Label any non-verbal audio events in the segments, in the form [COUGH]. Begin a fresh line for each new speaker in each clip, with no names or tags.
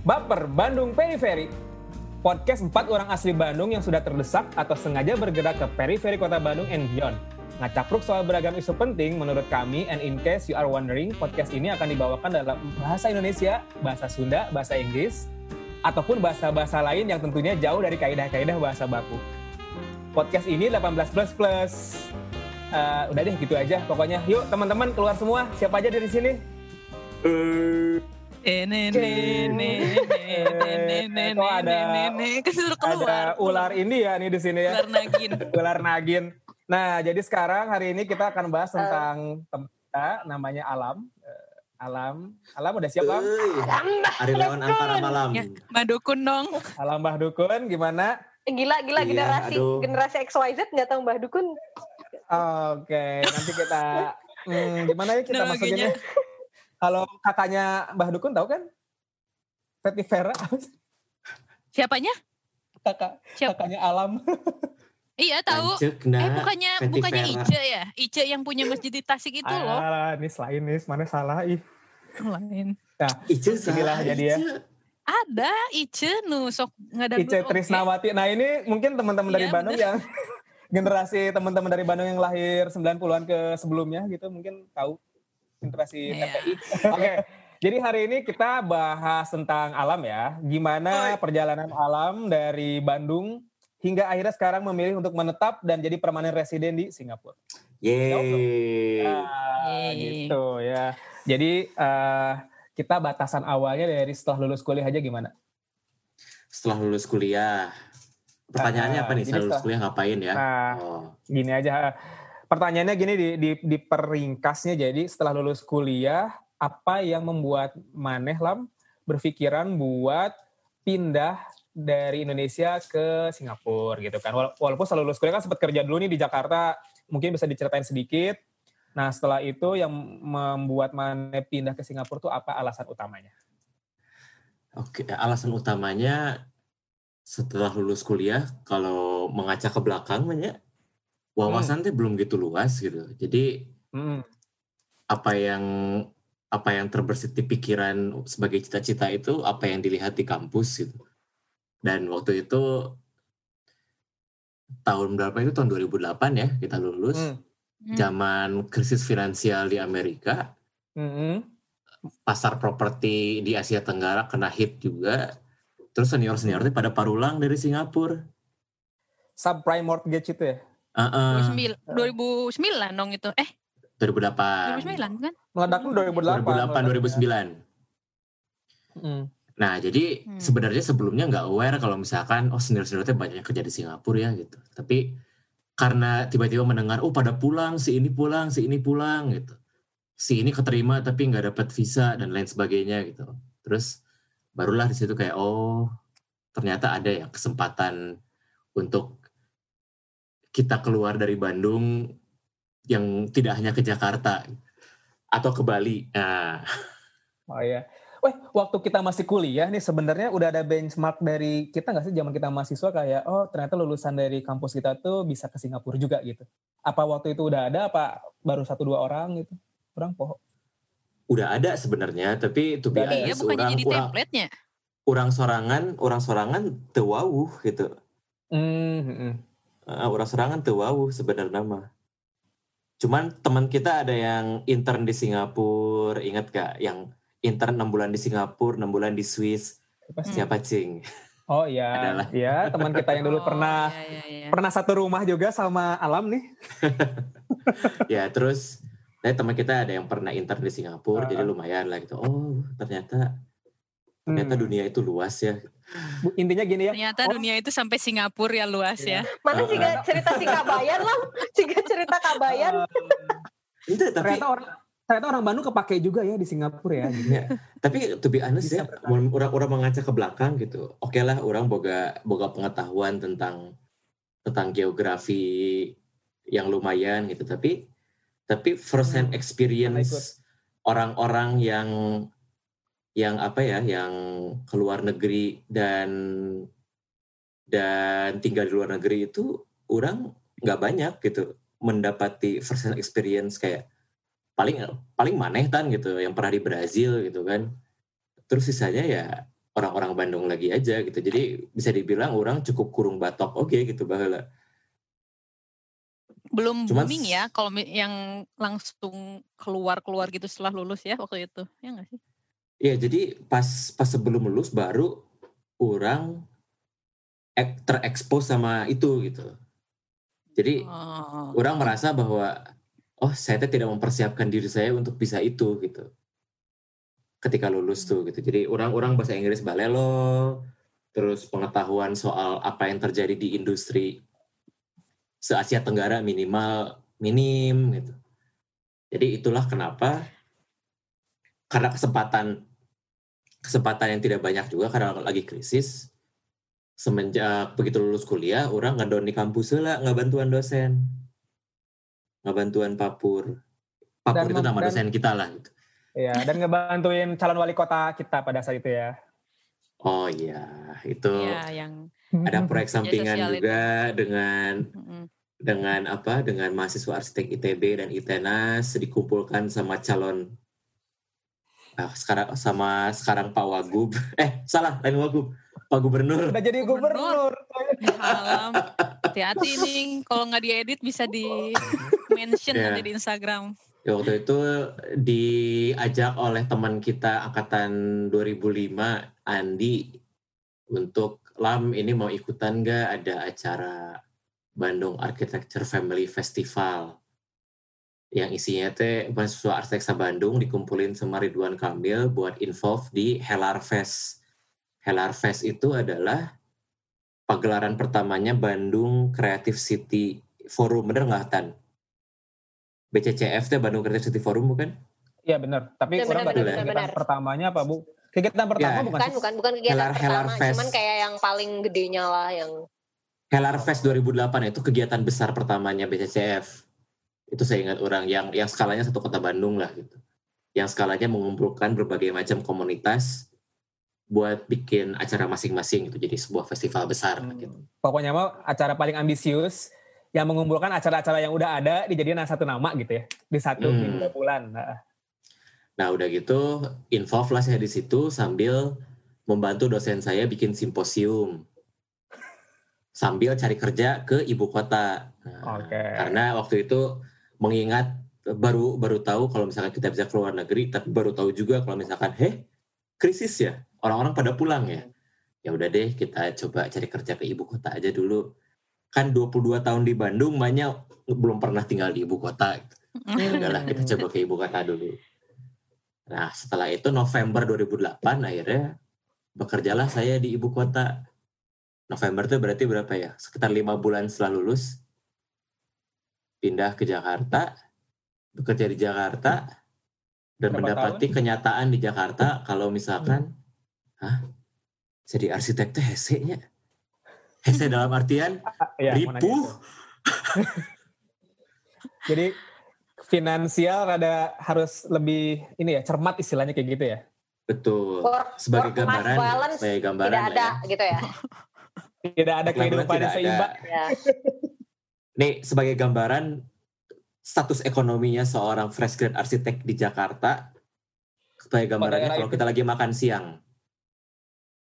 Baper Bandung Periferi. Podcast empat orang asli Bandung yang sudah terdesak atau sengaja bergerak ke periferi kota Bandung and beyond. Ngacapruk soal beragam isu penting menurut kami and in case you are wondering, podcast ini akan dibawakan dalam bahasa Indonesia, bahasa Sunda, bahasa Inggris, ataupun bahasa-bahasa lain yang tentunya jauh dari kaidah-kaidah bahasa baku. Podcast ini 18 plus plus. Uh, udah deh gitu aja pokoknya. Yuk teman-teman keluar semua. Siapa aja dari sini?
Eh, nenek, nenek,
Kok ada ada
keluar.
ular ini ya nih di sini ya.
Ular nagin. [LAUGHS]
ular nagin. Nah, jadi sekarang hari ini kita akan bahas tentang teman kita namanya Alam. Eh, Alam, Alam udah siap Alam?
Euy, Ari Leon Antara Malam.
Ya, Madukun dong.
Alam Mbah Dukun gimana?
Eh, Gila, gila
Iya,
generasi
aduh.
generasi XYZ nggak tahu Mbah Dukun.
Oke, nanti kita hmm, gimana ya kita
Nama
masukinnya? Kalau kakaknya Mbah Dukun tahu kan? Fetty Vera,
Siapanya?
kakak
Siap.
kakaknya Alam. [LAUGHS]
Iya tahu.
Nah,
Eh bukannya
Fetty
bukannya
Vera.
Ice ya? Ice yang punya masjid di Tasik itu loh.
Ah, ini selain nih, mana salah ih.
Lain.
Ice
Inilah
salah,
jadi ya.
Ice.
Ada Ice nu sok nggak ada
Ice Trisnawati. Nah ini mungkin teman-teman dari
Iya,
Bandung yang [LAUGHS] generasi teman-teman dari Bandung yang lahir 90-an ke sebelumnya gitu mungkin tahu generasi
Iya.
TPI. Oke. Jadi hari ini kita bahas tentang alam ya. Gimana perjalanan alam dari Bandung hingga akhirnya sekarang memilih untuk menetap dan jadi permanen residen di Singapura.
Yeay.
Nah,
Yeay.
gitu ya. Jadi eh, kita batasan awalnya dari setelah lulus kuliah aja gimana?
Setelah lulus kuliah. Pertanyaannya
Ah,
apa nih?
jadi
Setelah lulus kuliah ngapain ya?
Nah,
Oh.
gini aja. Pertanyaannya gini di, di, di peringkasnya jadi setelah lulus kuliah apa yang membuat Maneh Lam berpikiran buat pindah dari Indonesia ke Singapura gitu kan. Wala- Walaupun setelah lulus kuliah kan sempat kerja dulu nih di Jakarta, mungkin bisa diceritain sedikit. Nah setelah itu yang membuat Maneh pindah ke Singapura tuh apa alasan utamanya?
Oke, alasan utamanya setelah lulus kuliah kalau mengaca ke belakang ya wawasan teh belum gitu luas gitu. Jadi
Hmm.
apa yang apa yang terbersit di pikiran sebagai cita-cita itu apa yang dilihat di kampus gitu. Dan waktu itu tahun berapa itu tahun 2008 ya kita lulus.
Hmm.
Hmm.
Zaman krisis finansial di Amerika,
Hmm.
pasar properti di Asia Tenggara kena hit juga. Terus senior-senior teh pada parulang dari Singapura.
Subprime mortgage itu ya?
Heeh,
2009, 2009 dong itu. Eh,
2008.
2009 kan?
Meledaknya 2008.
2008 2009.
Hmm.
Nah, jadi
Hmm.
sebenarnya sebelumnya nggak aware kalau misalkan oh senior-senior teh banyak yang kerja di Singapura ya gitu. Tapi karena tiba-tiba mendengar oh pada pulang, si ini pulang, si ini pulang gitu. Si ini keterima tapi nggak dapat visa dan lain sebagainya gitu. Terus barulah di situ kayak oh ternyata ada ya kesempatan untuk kita keluar dari Bandung yang tidak hanya ke Jakarta atau ke Bali. Nah,
Oh iya. Weh, waktu kita masih kuliah nih sebenarnya udah ada benchmark dari kita nggak sih zaman kita mahasiswa kayak oh ternyata lulusan dari kampus kita tuh bisa ke Singapura juga gitu. Apa waktu itu udah ada apa baru satu dua orang gitu? Orang poho.
udah ada sebenarnya tapi to be
Udah ada ya?
Iya,
orang
jadi
orang
template-nya.
orang sorangan orang sorangan tewawuh gitu
Hmm, hmm,
Eh, orang sorangan tewawuh sebenarnya mah cuman teman kita ada yang intern di Singapura ingat gak yang intern enam bulan di Singapura enam bulan di Swiss
Siapa sih?
siapa cing
Oh iya, [LAUGHS]
Adalah.
ya teman kita yang dulu
Oh,
pernah
iya, iya, iya.
pernah satu rumah juga sama Alam nih. [LAUGHS]
ya terus nah, teman kita ada yang pernah intern di Singapura
Ah.
jadi lumayan lah gitu oh ternyata ternyata
Hmm.
dunia itu luas ya
Bu, Intinya gini ya.
Ternyata
oh,
dunia itu sampai Singapura ya luas
Iya.
ya.
Mana sih gak cerita si Kabayan lah, [LAUGHS] jika cerita Kabayan.
eh,
Ente, tapi
ternyata orang ternyata orang Bandung kepake juga ya di Singapura ya. Gitu.
Ya, tapi to be honest
Bisa
ya,
bertahan.
mun orang orang mengaca ke belakang gitu. Oke lah, orang boga boga pengetahuan tentang tentang geografi yang lumayan gitu. Tapi tapi first hand
Hmm,
experience orang-orang yang yang apa ya, yang keluar negeri dan dan tinggal di luar negeri itu orang nggak banyak gitu mendapati first hand experience kayak paling paling maneh tan gitu yang pernah di Brazil gitu kan terus sisanya ya orang-orang Bandung lagi aja gitu. Jadi bisa dibilang orang cukup kurung batok oke gitu bahwa
Belum
Cuman
booming ya kalau yang langsung keluar-keluar gitu setelah lulus ya waktu itu. Ya nggak sih?
Ya jadi pas pas sebelum lulus baru orang ek- terekspos sama itu gitu. Jadi
Oh.
orang merasa bahwa oh saya tidak mempersiapkan diri saya untuk bisa itu gitu. Ketika lulus tuh gitu. Jadi orang-orang bahasa Inggris balelo, terus pengetahuan soal apa yang terjadi di industri se Asia Tenggara minimal minim gitu. Jadi itulah kenapa karena kesempatan kesempatan yang tidak banyak juga karena lagi krisis semenjak begitu lulus kuliah orang ngedon di kampus lah nggak bantuan dosen nggak bantuan papur papur
Dan
itu nama
dan-
dosen kita lah gitu.
Ya, dan ngebantuin calon wali kota kita pada saat itu ya.
oh iya itu
Iya, yang
ada [LAUGHS] proyek sampingan
sosial itu.
juga dengan
mm,
dengan apa dengan mahasiswa arsitek ITB dan ITENAS dikumpulkan sama calon ah, sekarang sama sekarang Pak Wagub [LAUGHS] eh salah lain Wagub Pak Gubernur
Udah jadi
Gubernur. Hati-hati nih kalau nggak diedit bisa di mention
Iya.
nanti di Instagram.
Ya, waktu itu diajak oleh teman kita angkatan 2005 Andi untuk Lam ini mau ikutan nggak ada acara Bandung Architecture Family Festival yang isinya teh mahasiswa arsitek sa Bandung dikumpulin sama Ridwan Kamil buat involve di Helar Fest. Helar Fest itu adalah pagelaran pertamanya Bandung Creative City Forum, bener nggak Tan? BCCF teh Bandung Creative City Forum bukan?
Iya benar. Tapi
Benar,
kurang tahu
benar,
kegiatan
benar.
pertamanya apa bu? Kegiatan pertama
Ya.
bukan
Bukan, bukan, bukan kegiatan
Helar- Helar
pertama,
Fest.
cuman kayak yang paling gedenya lah yang
Helar Fest 2008 itu kegiatan besar pertamanya BCCF. Itu saya ingat orang yang yang skalanya satu kota Bandung lah gitu. Yang skalanya mengumpulkan berbagai macam komunitas buat bikin acara masing-masing gitu. Jadi sebuah festival besar
Hmm.
gitu.
Pokoknya mah acara paling ambisius yang mengumpulkan acara-acara yang udah ada dijadiin satu nama gitu ya di satu
Hmm.
minggu bulan. Nah,
Nah udah gitu involve lah saya di situ sambil membantu dosen saya bikin simposium sambil cari kerja ke ibu kota. Nah,
Oke.
Karena waktu itu mengingat baru baru tahu kalau misalkan kita bisa keluar negeri, tapi baru tahu juga kalau misalkan, heh krisis ya orang-orang pada pulang ya. Ya udah deh kita coba cari kerja ke ibu kota aja dulu. Kan 22 tahun di Bandung, banyak belum pernah tinggal di ibu kota. Ya udahlah kita coba ke ibu kota dulu. Nah setelah itu November 2008 akhirnya bekerjalah saya di ibu kota. November itu berarti berapa ya? Sekitar lima bulan setelah lulus. Pindah ke Jakarta, bekerja di Jakarta, dan
Berapa
mendapati kenyataan di Jakarta kalau misalkan, hah, jadi arsitek tuh hese-nya. Hese dalam artian [LAUGHS]
nanya
ripuh. [LAUGHS]
Jadi finansial rada harus lebih ini ya cermat istilahnya kayak gitu ya.
Betul.
work,
Sebagai
work
gambaran,
balance
sebagai gambaran
tidak
lah
ada
ya.
gitu ya.
Tidak ada kehidupan yang seimbang.
ada.
ya.
Nih, sebagai gambaran status ekonominya seorang fresh grade arsitek di Jakarta, sebagai gambarannya kalau kita lagi makan siang.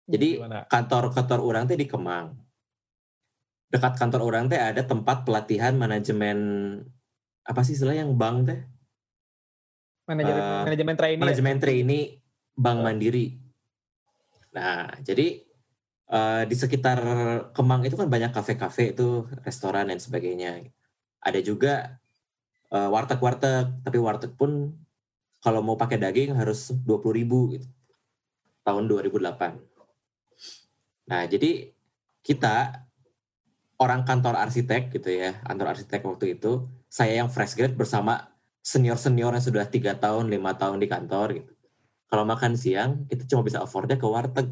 Jadi kantor-kantor orang teh di Kemang. Dekat kantor orang teh ada tempat pelatihan manajemen apa sih istilah yang bank teh?
Manajemen,
Eh,
manajemen trainee. ya?
Manajemen trainee Bank
Oh.
Mandiri. Nah, jadi eh, di sekitar Kemang itu kan banyak kafe-kafe itu, restoran dan sebagainya. Ada juga eh, warteg-warteg, tapi warteg pun kalau mau pakai daging harus 20.000 ribu gitu. Tahun 2008. Nah, jadi kita orang kantor arsitek gitu ya, kantor arsitek waktu itu, saya yang fresh grade bersama senior-senior yang sudah tiga tahun, lima tahun di kantor gitu. Kalau makan siang, kita cuma bisa affordnya ke warteg.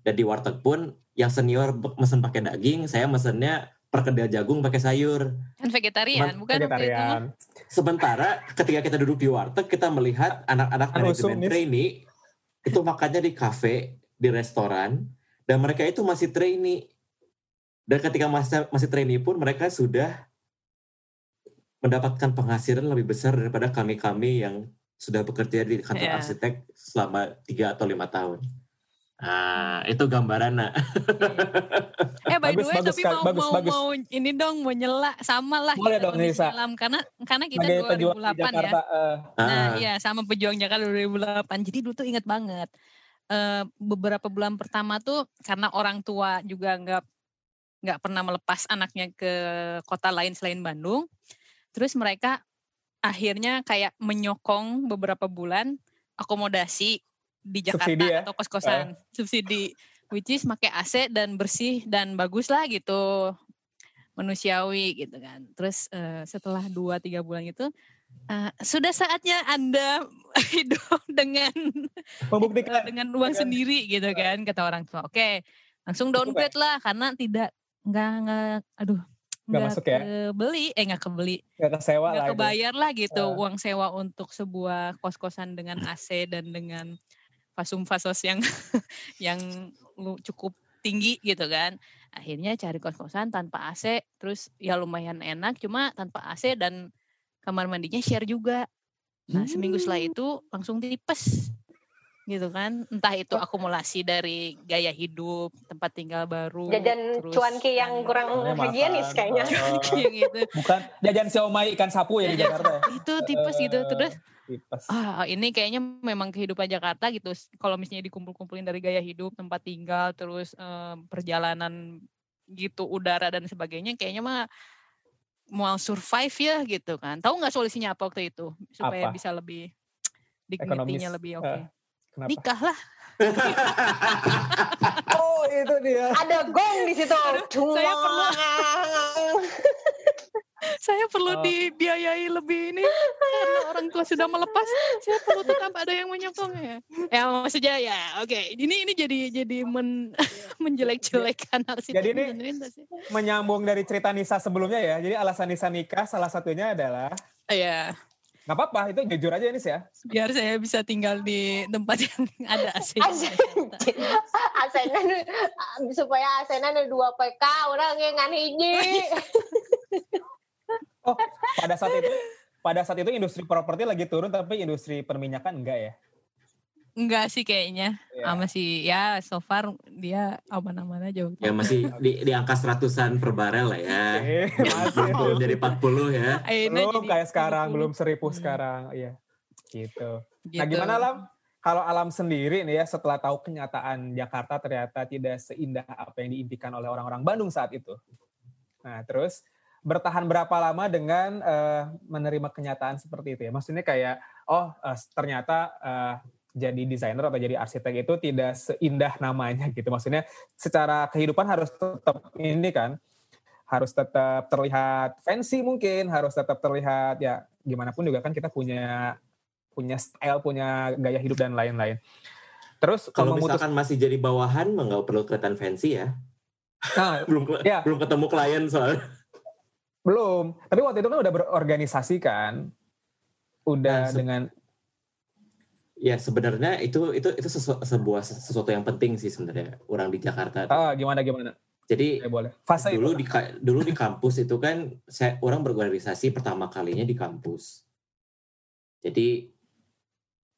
Dan di warteg pun, yang senior mesen pakai daging, saya mesennya perkedel jagung pakai sayur.
Kan vegetarian, bukan
vegetarian.
Sementara ketika kita duduk di warteg, kita melihat anak-anak
Kan
manajemen trainee itu makannya di kafe, di restoran, dan mereka itu masih trainee. Dan ketika masih, masih trainee pun mereka sudah mendapatkan penghasilan lebih besar daripada kami-kami yang sudah bekerja di kantor
Iya.
arsitek selama tiga atau lima tahun. Ah, itu gambaran nak.
Eh by
Bagus,
the way
bagus,
tapi
Kak.
mau
Bagus,
mau
bagus.
mau ini dong mau nyela sama lah
Boleh
kita
dong,
kondisi
Nisa.
alam karena karena kita
Sebagai di
2008 ya.
Jakarta. eh,
Nah,
Ah,
iya sama pejuang Jakarta 2008. Jadi dulu tuh inget banget. Eh, beberapa bulan pertama tuh karena orang tua juga nggak nggak pernah melepas anaknya ke kota lain selain Bandung. Terus mereka akhirnya kayak menyokong beberapa bulan akomodasi di Jakarta
Subsidi ya?
atau kos-kosan. Subsidi which is pakai AC dan bersih dan bagus lah gitu. Manusiawi gitu kan. Terus eh, setelah dua tiga bulan itu eh, sudah saatnya anda [LAUGHS] hidup dengan
Membuktikan.
dengan uang
Dengan-
sendiri gitu kan kata orang tua. Oke langsung downgrade lah karena tidak nggak nggak aduh
Nggak masuk ya?
kebeli. Eh nggak kebeli.
Gak kesewa
nggak kebayar lah gitu
Eh.
uang sewa untuk sebuah kos-kosan dengan AC dan dengan fasum fasos yang [LAUGHS] yang cukup tinggi gitu kan. Akhirnya cari kos-kosan tanpa AC terus ya lumayan enak cuma tanpa AC dan kamar mandinya share juga. Nah seminggu setelah
Hmm.
itu langsung tipes gitu kan. Entah itu akumulasi dari gaya hidup tempat tinggal baru
Jajan
terus
cuanki yang kurang higienis
makan,
kayaknya. [LAUGHS]
yang gitu.
Bukan jajan siomay ikan sapu ya di Jakarta ya.
itu tipes gitu. Terus
tipes.
ah ini kayaknya memang kehidupan Jakarta gitu kalau misalnya dikumpul-kumpulin dari gaya hidup tempat tinggal terus em, perjalanan gitu udara dan sebagainya kayaknya mah mau survive ya gitu kan tahu nggak solusinya apa waktu itu supaya
Apa?
bisa lebih
Ekonomis,
dignity-nya lebih oke
eh, Kenapa?
nikah lah
Oh itu dia.
Ada gong di situ.
saya
Cuang. [LAUGHS]
saya perlu
Oh.
dibiayai lebih ini karena orang tua sudah melepas saya perlu tetap ada yang menyokongnya ya maksudnya ya oke ini ini jadi jadi men, [LAUGHS] menjelek-jelekan arsitek
Jadi ini-. Menyambung dari cerita Nisa sebelumnya ya. Jadi alasan Nisa nikah salah satunya adalah
ya
nggak apa-apa itu jujur aja Nis ya.
biar saya bisa tinggal di tempat [LAUGHS] yang ada AC
AC. Asenan supaya asenan ada dua PK orang yang ngan hiji.
Oh pada saat itu pada saat itu industri properti lagi turun tapi industri perminyakan enggak ya?
enggak sih kayaknya
Iya.
sama sih ya so far dia aman-aman aja
ya masih di, di angka seratusan per barel lah ya.
Eh, masih
Belum belum jadi 40 ya.
Belum
jadi
kayak sekarang,
30.
belum seribu
Hmm.
sekarang, iya. Gitu. Nah
Gitu.
gimana Alam? Kalau Alam sendiri nih ya setelah tahu kenyataan Jakarta ternyata tidak seindah apa yang diimpikan oleh orang-orang Bandung saat itu. Nah terus bertahan berapa lama dengan eh, menerima kenyataan seperti itu ya? Maksudnya kayak oh eh, ternyata eh, jadi desainer atau jadi arsitek itu tidak seindah namanya gitu. Maksudnya secara kehidupan harus tetap ini kan harus tetap terlihat fancy mungkin, harus tetap terlihat ya gimana pun juga kan kita punya punya style, punya gaya hidup dan lain-lain. Terus
Kalau
memutus-
misalkan masih jadi bawahan, nggak perlu kelihatan fancy ya.
Nah, [LAUGHS]
Belum
Ya.
belum ketemu klien soalnya.
Belum. Tapi waktu itu kan udah berorganisasi kan, udah
Nah,
dengan
Ya sebenarnya itu itu itu sesu- sebuah sesuatu yang penting sih sebenarnya orang di Jakarta.
ah gimana gimana?
Jadi
Ya boleh. Fase
dulu
itu.
di dulu di kampus itu kan saya orang berorganisasi pertama kalinya di kampus. Jadi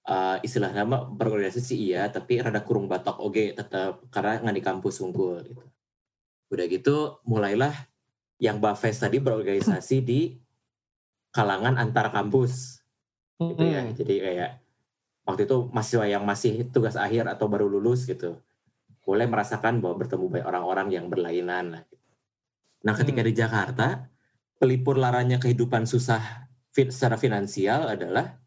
eh, istilah nama berorganisasi sih iya, tapi rada kurung batok oge tetap karena nggak di kampus unggul gitu. Udah gitu mulailah yang Bafes tadi berorganisasi di kalangan antar kampus gitu ya. Jadi kayak waktu itu mahasiswa yang masih tugas akhir atau baru lulus gitu, boleh merasakan bahwa bertemu banyak orang-orang yang berlainan lah. gitu. Nah, ketika
Hmm.
di Jakarta, pelipur laranya kehidupan susah secara finansial adalah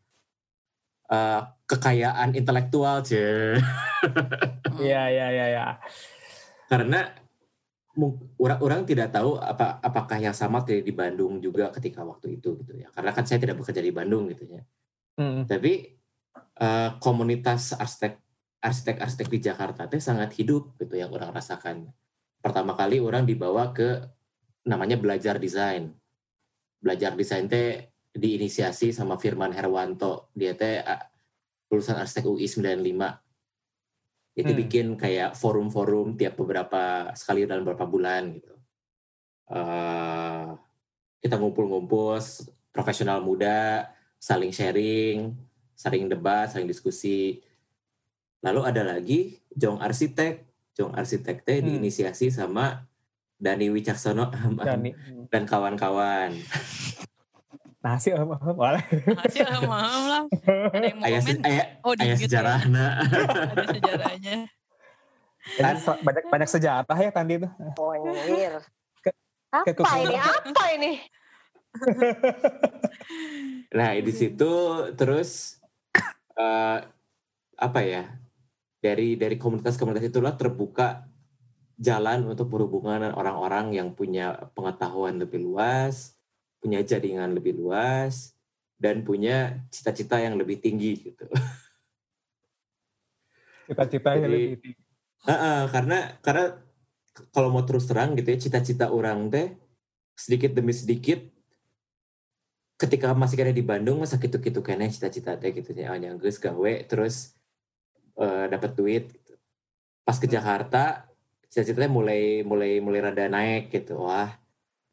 eh, kekayaan intelektual, cie.
Iya iya iya ya.
Karena orang-orang tidak tahu apa apakah yang sama terjadi di Bandung juga ketika waktu itu gitu ya. Karena kan saya tidak bekerja di Bandung gitu ya.
Mm-mm.
tapi eh, komunitas arsitek arsitek arsitek di Jakarta teh sangat hidup gitu yang orang rasakan pertama kali orang dibawa ke namanya belajar desain belajar desain teh diinisiasi sama Firman Herwanto dia teh lulusan arsitek UI 95 itu
Hmm.
bikin kayak forum-forum tiap beberapa sekali dalam beberapa bulan gitu Eh, kita ngumpul-ngumpul profesional muda saling sharing, saling debat, saling diskusi. Lalu ada lagi Jong Arsitek. Jong Arsitek teh
Hmm.
diinisiasi sama Dani Wicaksono [LAUGHS]
Dani.
dan kawan-kawan. [LAUGHS]
Nasi apa? Boleh.
Masih maaf lah. Ada yang mau
Ayah,
komen?
se- ayah,
Oh,
ayah
di
sejarahna.
Ada sejarahnya.
So- banyak banyak sejarah ya Tandi itu.
Oh, anjir.
Ke-
Apa
kekurangan.
ini? Apa ini? [LAUGHS]
Nah, di situ terus eh, apa ya? Dari dari komunitas-komunitas itulah terbuka jalan untuk berhubungan dengan orang-orang yang punya pengetahuan lebih luas, punya jaringan lebih luas, dan punya cita-cita yang lebih tinggi gitu.
Cita-cita yang lebih tinggi.
Heeh, karena karena k- kalau mau terus terang gitu ya cita-cita orang teh sedikit demi sedikit ketika masih ada di Bandung masa gitu gitu kene cita-cita teh gitu ya hanya geus gawe terus eh, dapat duit gitu. pas ke Jakarta cita-citanya mulai mulai mulai rada naik gitu wah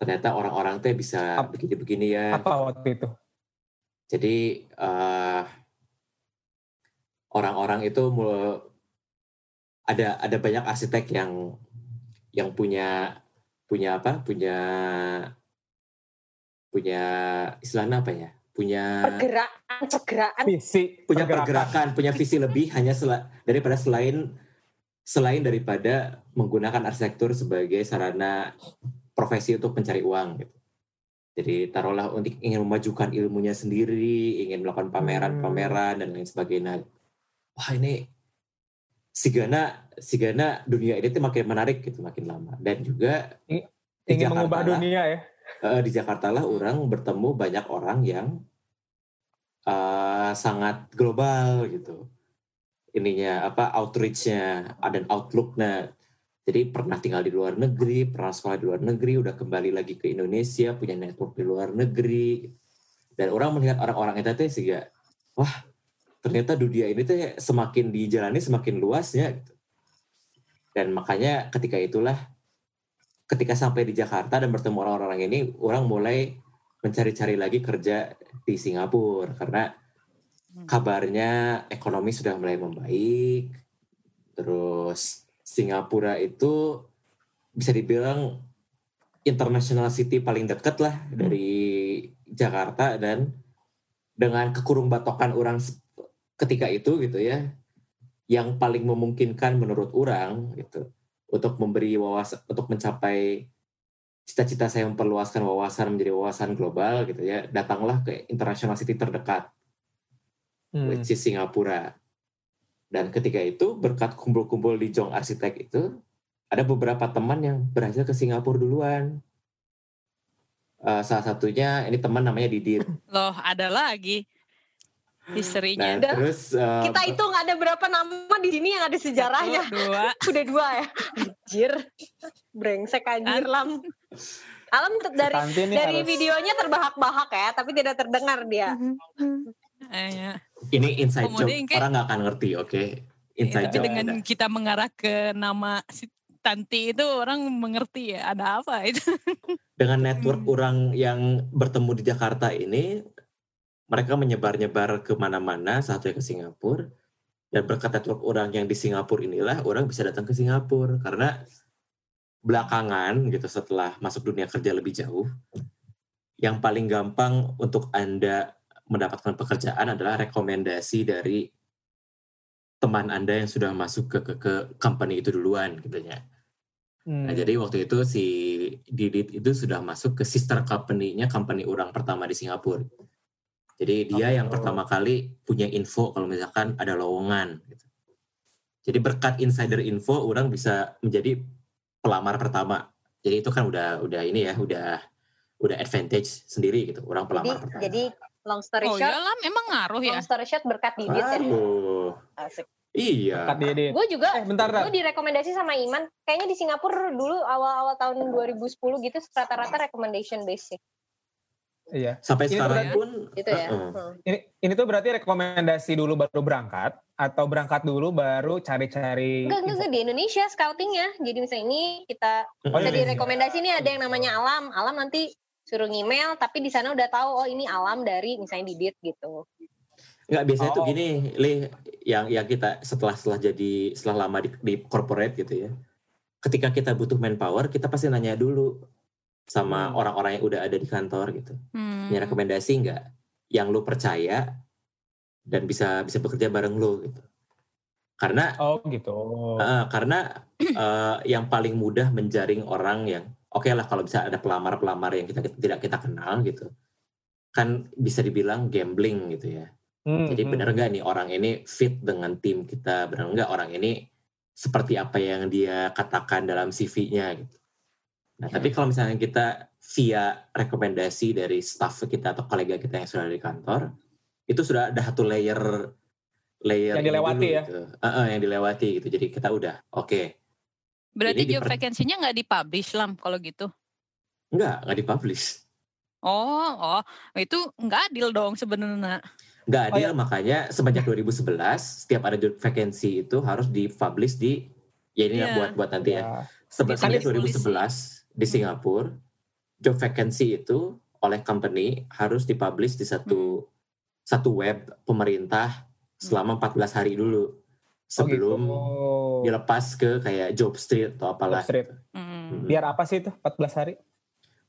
ternyata orang-orang teh bisa begini-begini ya
Apa waktu itu?
jadi eh, orang-orang itu mul- ada ada banyak arsitek yang yang punya punya apa? Punya punya istilahnya apa ya? Punya
Pergerakan, pergerakan.
Visi
punya pergerakan, punya visi lebih hanya sela- daripada selain selain daripada menggunakan arsitektur sebagai sarana profesi untuk mencari uang gitu. Jadi taruhlah untuk ingin memajukan ilmunya sendiri, ingin melakukan pameran-pameran dan lain sebagainya. Wah ini sigana sigana dunia ini tuh makin menarik gitu makin lama dan juga di
ingin
Jakarta
mengubah
lah,
dunia ya.
eh, di Jakarta lah orang bertemu banyak orang yang eh, sangat global gitu ininya apa outreach-nya dan outlook-nya jadi pernah tinggal di luar negeri pernah sekolah di luar negeri udah kembali lagi ke Indonesia punya network di luar negeri. Dan orang melihat orang-orang itu tuh sehingga wah ternyata dunia ini tuh semakin dijalani semakin luasnya. Gitu. dan makanya ketika itulah ketika sampai di Jakarta dan bertemu orang-orang ini orang mulai mencari-cari lagi kerja di Singapura. Karena kabarnya ekonomi sudah mulai membaik terus Singapura itu bisa dibilang international city paling dekat lah dari Jakarta dan dengan kekurung batokan orang ketika itu gitu ya yang paling memungkinkan menurut orang gitu untuk memberi wawasan untuk mencapai cita-cita saya memperluaskan wawasan menjadi wawasan global gitu ya datanglah ke international city terdekat
Hmm.
which is Singapura. Dan ketika itu berkat kumpul-kumpul di Jong Arsitek itu ada beberapa teman yang berhasil ke Singapura duluan. Eh, salah satunya ini teman namanya Didit.
Loh, ada lagi
Nah,
historinya.
Udah.
terus eh,
Kita hitung ada berapa nama di sini yang ada sejarahnya.
Satu, dua. [LAUGHS]
Udah dua ya. Anjir. Brengsek anjir lam. Alam dari dari
harus-
videonya terbahak-bahak ya, tapi tidak terdengar dia.
Eh, ya.
ini inside joke
Kemudian kayak-
orang nggak akan ngerti, oke? Inside
Tapi
joke.
dengan
ada.
kita mengarah ke nama si Tanti itu orang mengerti ya ada apa itu. [LAUGHS]
Dengan network
Hmm.
orang yang bertemu di Jakarta ini, mereka menyebar-nyebar ke mana-mana, satunya ke Singapura. Dan berkat network orang yang di Singapura inilah, orang bisa datang ke Singapura. Karena belakangan gitu setelah masuk dunia kerja lebih jauh, yang paling gampang untuk Anda mendapatkan pekerjaan adalah rekomendasi dari teman Anda yang sudah masuk ke ke, ke company itu duluan gitu ya.
Hmm.
Nah, jadi waktu itu si Didit itu sudah masuk ke sister company-nya company orang pertama di Singapura. Jadi dia yang
Oh.
pertama kali punya info kalau misalkan ada lowongan. Gitu. Jadi berkat insider info orang bisa menjadi pelamar pertama. Jadi itu kan udah udah ini ya, udah udah advantage sendiri gitu. Orang
Jadi
pelamar pertama.
jadi long story
Oh
short,
iya lah, memang ngaruh ya.
long story short berkat Didit ya.
Aduh,
Asik.
iya.
Dekat Didit.
Gue juga
Eh bentar,
gue direkomendasi sama Iman. Kayaknya di Singapura dulu awal-awal tahun 2010 gitu rata-rata recommendation base sih.
Iya.
Sampai
Ini
sekarang pun
Gitu ya.
uh-uh.
Hmm.
Ini ini tuh berarti rekomendasi dulu baru berangkat atau berangkat dulu baru cari-cari
Enggak, enggak, enggak, di Indonesia scoutingnya. Jadi misalnya ini kita
Oh,
kita
iya,
di
iya.
rekomendasi nih ada yang namanya Alam. Alam nanti suruh email tapi di sana udah tahu oh ini Alam dari misalnya Didit gitu.
Nggak biasanya tuh
Oh.
gini, Li, yang yang kita setelah setelah jadi setelah lama di, di corporate gitu ya. Ketika kita butuh manpower, kita pasti nanya dulu sama
Hmm.
orang-orang yang udah ada di kantor gitu.
Hmm.
Punya rekomendasi nggak yang lu percaya dan bisa bisa bekerja bareng lu gitu. Karena
Oh gitu.
eh, karena [CLEARS THROAT] eh, yang paling mudah menjaring orang yang oke lah kalau bisa ada pelamar-pelamar yang kita, kita tidak kita kenal gitu. Kan bisa dibilang gambling gitu ya.
Hmm,
Jadi
hmm.
benar nggak nih orang ini fit dengan tim kita? Benar nggak orang ini seperti apa yang dia katakan dalam CV-nya gitu? Nah, tapi kalau misalnya kita via rekomendasi dari staff kita atau kolega kita yang sudah di kantor, itu sudah ada satu layer layer
Yang dilewati
dulu
ya?
gitu. Eh, eh, yang dilewati gitu. Jadi kita udah oke.
Berarti job
diper-
vacancy-nya nggak dipublish lam kalau gitu.
Nggak, nggak dipublish.
Oh, oh, itu nggak adil dong sebenarnya.
Nggak
Oh,
adil,
ya.
makanya semenjak 2011, setiap ada job vacancy itu harus dipublish di, ya ini
Iya.
buat buat nanti ya.
Ya.
Sebe- Semenjak
ditulis
2011 di Singapura, job vacancy itu oleh company harus dipublish di satu satu web pemerintah selama 14 hari dulu sebelum
oh, gitu.
Dilepas ke kayak job street atau apalah.
Street.
Hmm.
Biar apa sih itu 14 hari?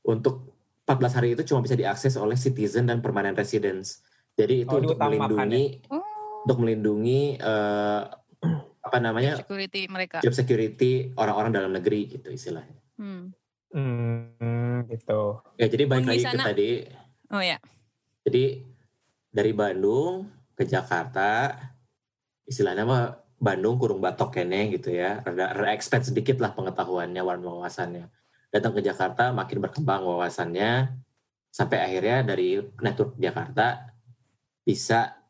Untuk 14 hari itu cuma bisa diakses oleh citizen dan permanent residents. Jadi itu
Oh,
untuk
diutamakan
melindungi
Oh,
untuk melindungi eh, [CLEARS THROAT] apa namanya
security mereka.
job security orang-orang dalam negeri gitu istilahnya.
Hmm.
Hmm, gitu.
Ya jadi balik
Di
lagi ke tadi
Oh ya.
Jadi dari Bandung ke Jakarta, istilahnya mah Bandung kurung batok kene gitu ya, rada, rada expand sedikit lah pengetahuannya, wawasannya. Datang ke Jakarta makin berkembang wawasannya, sampai akhirnya dari network Jakarta bisa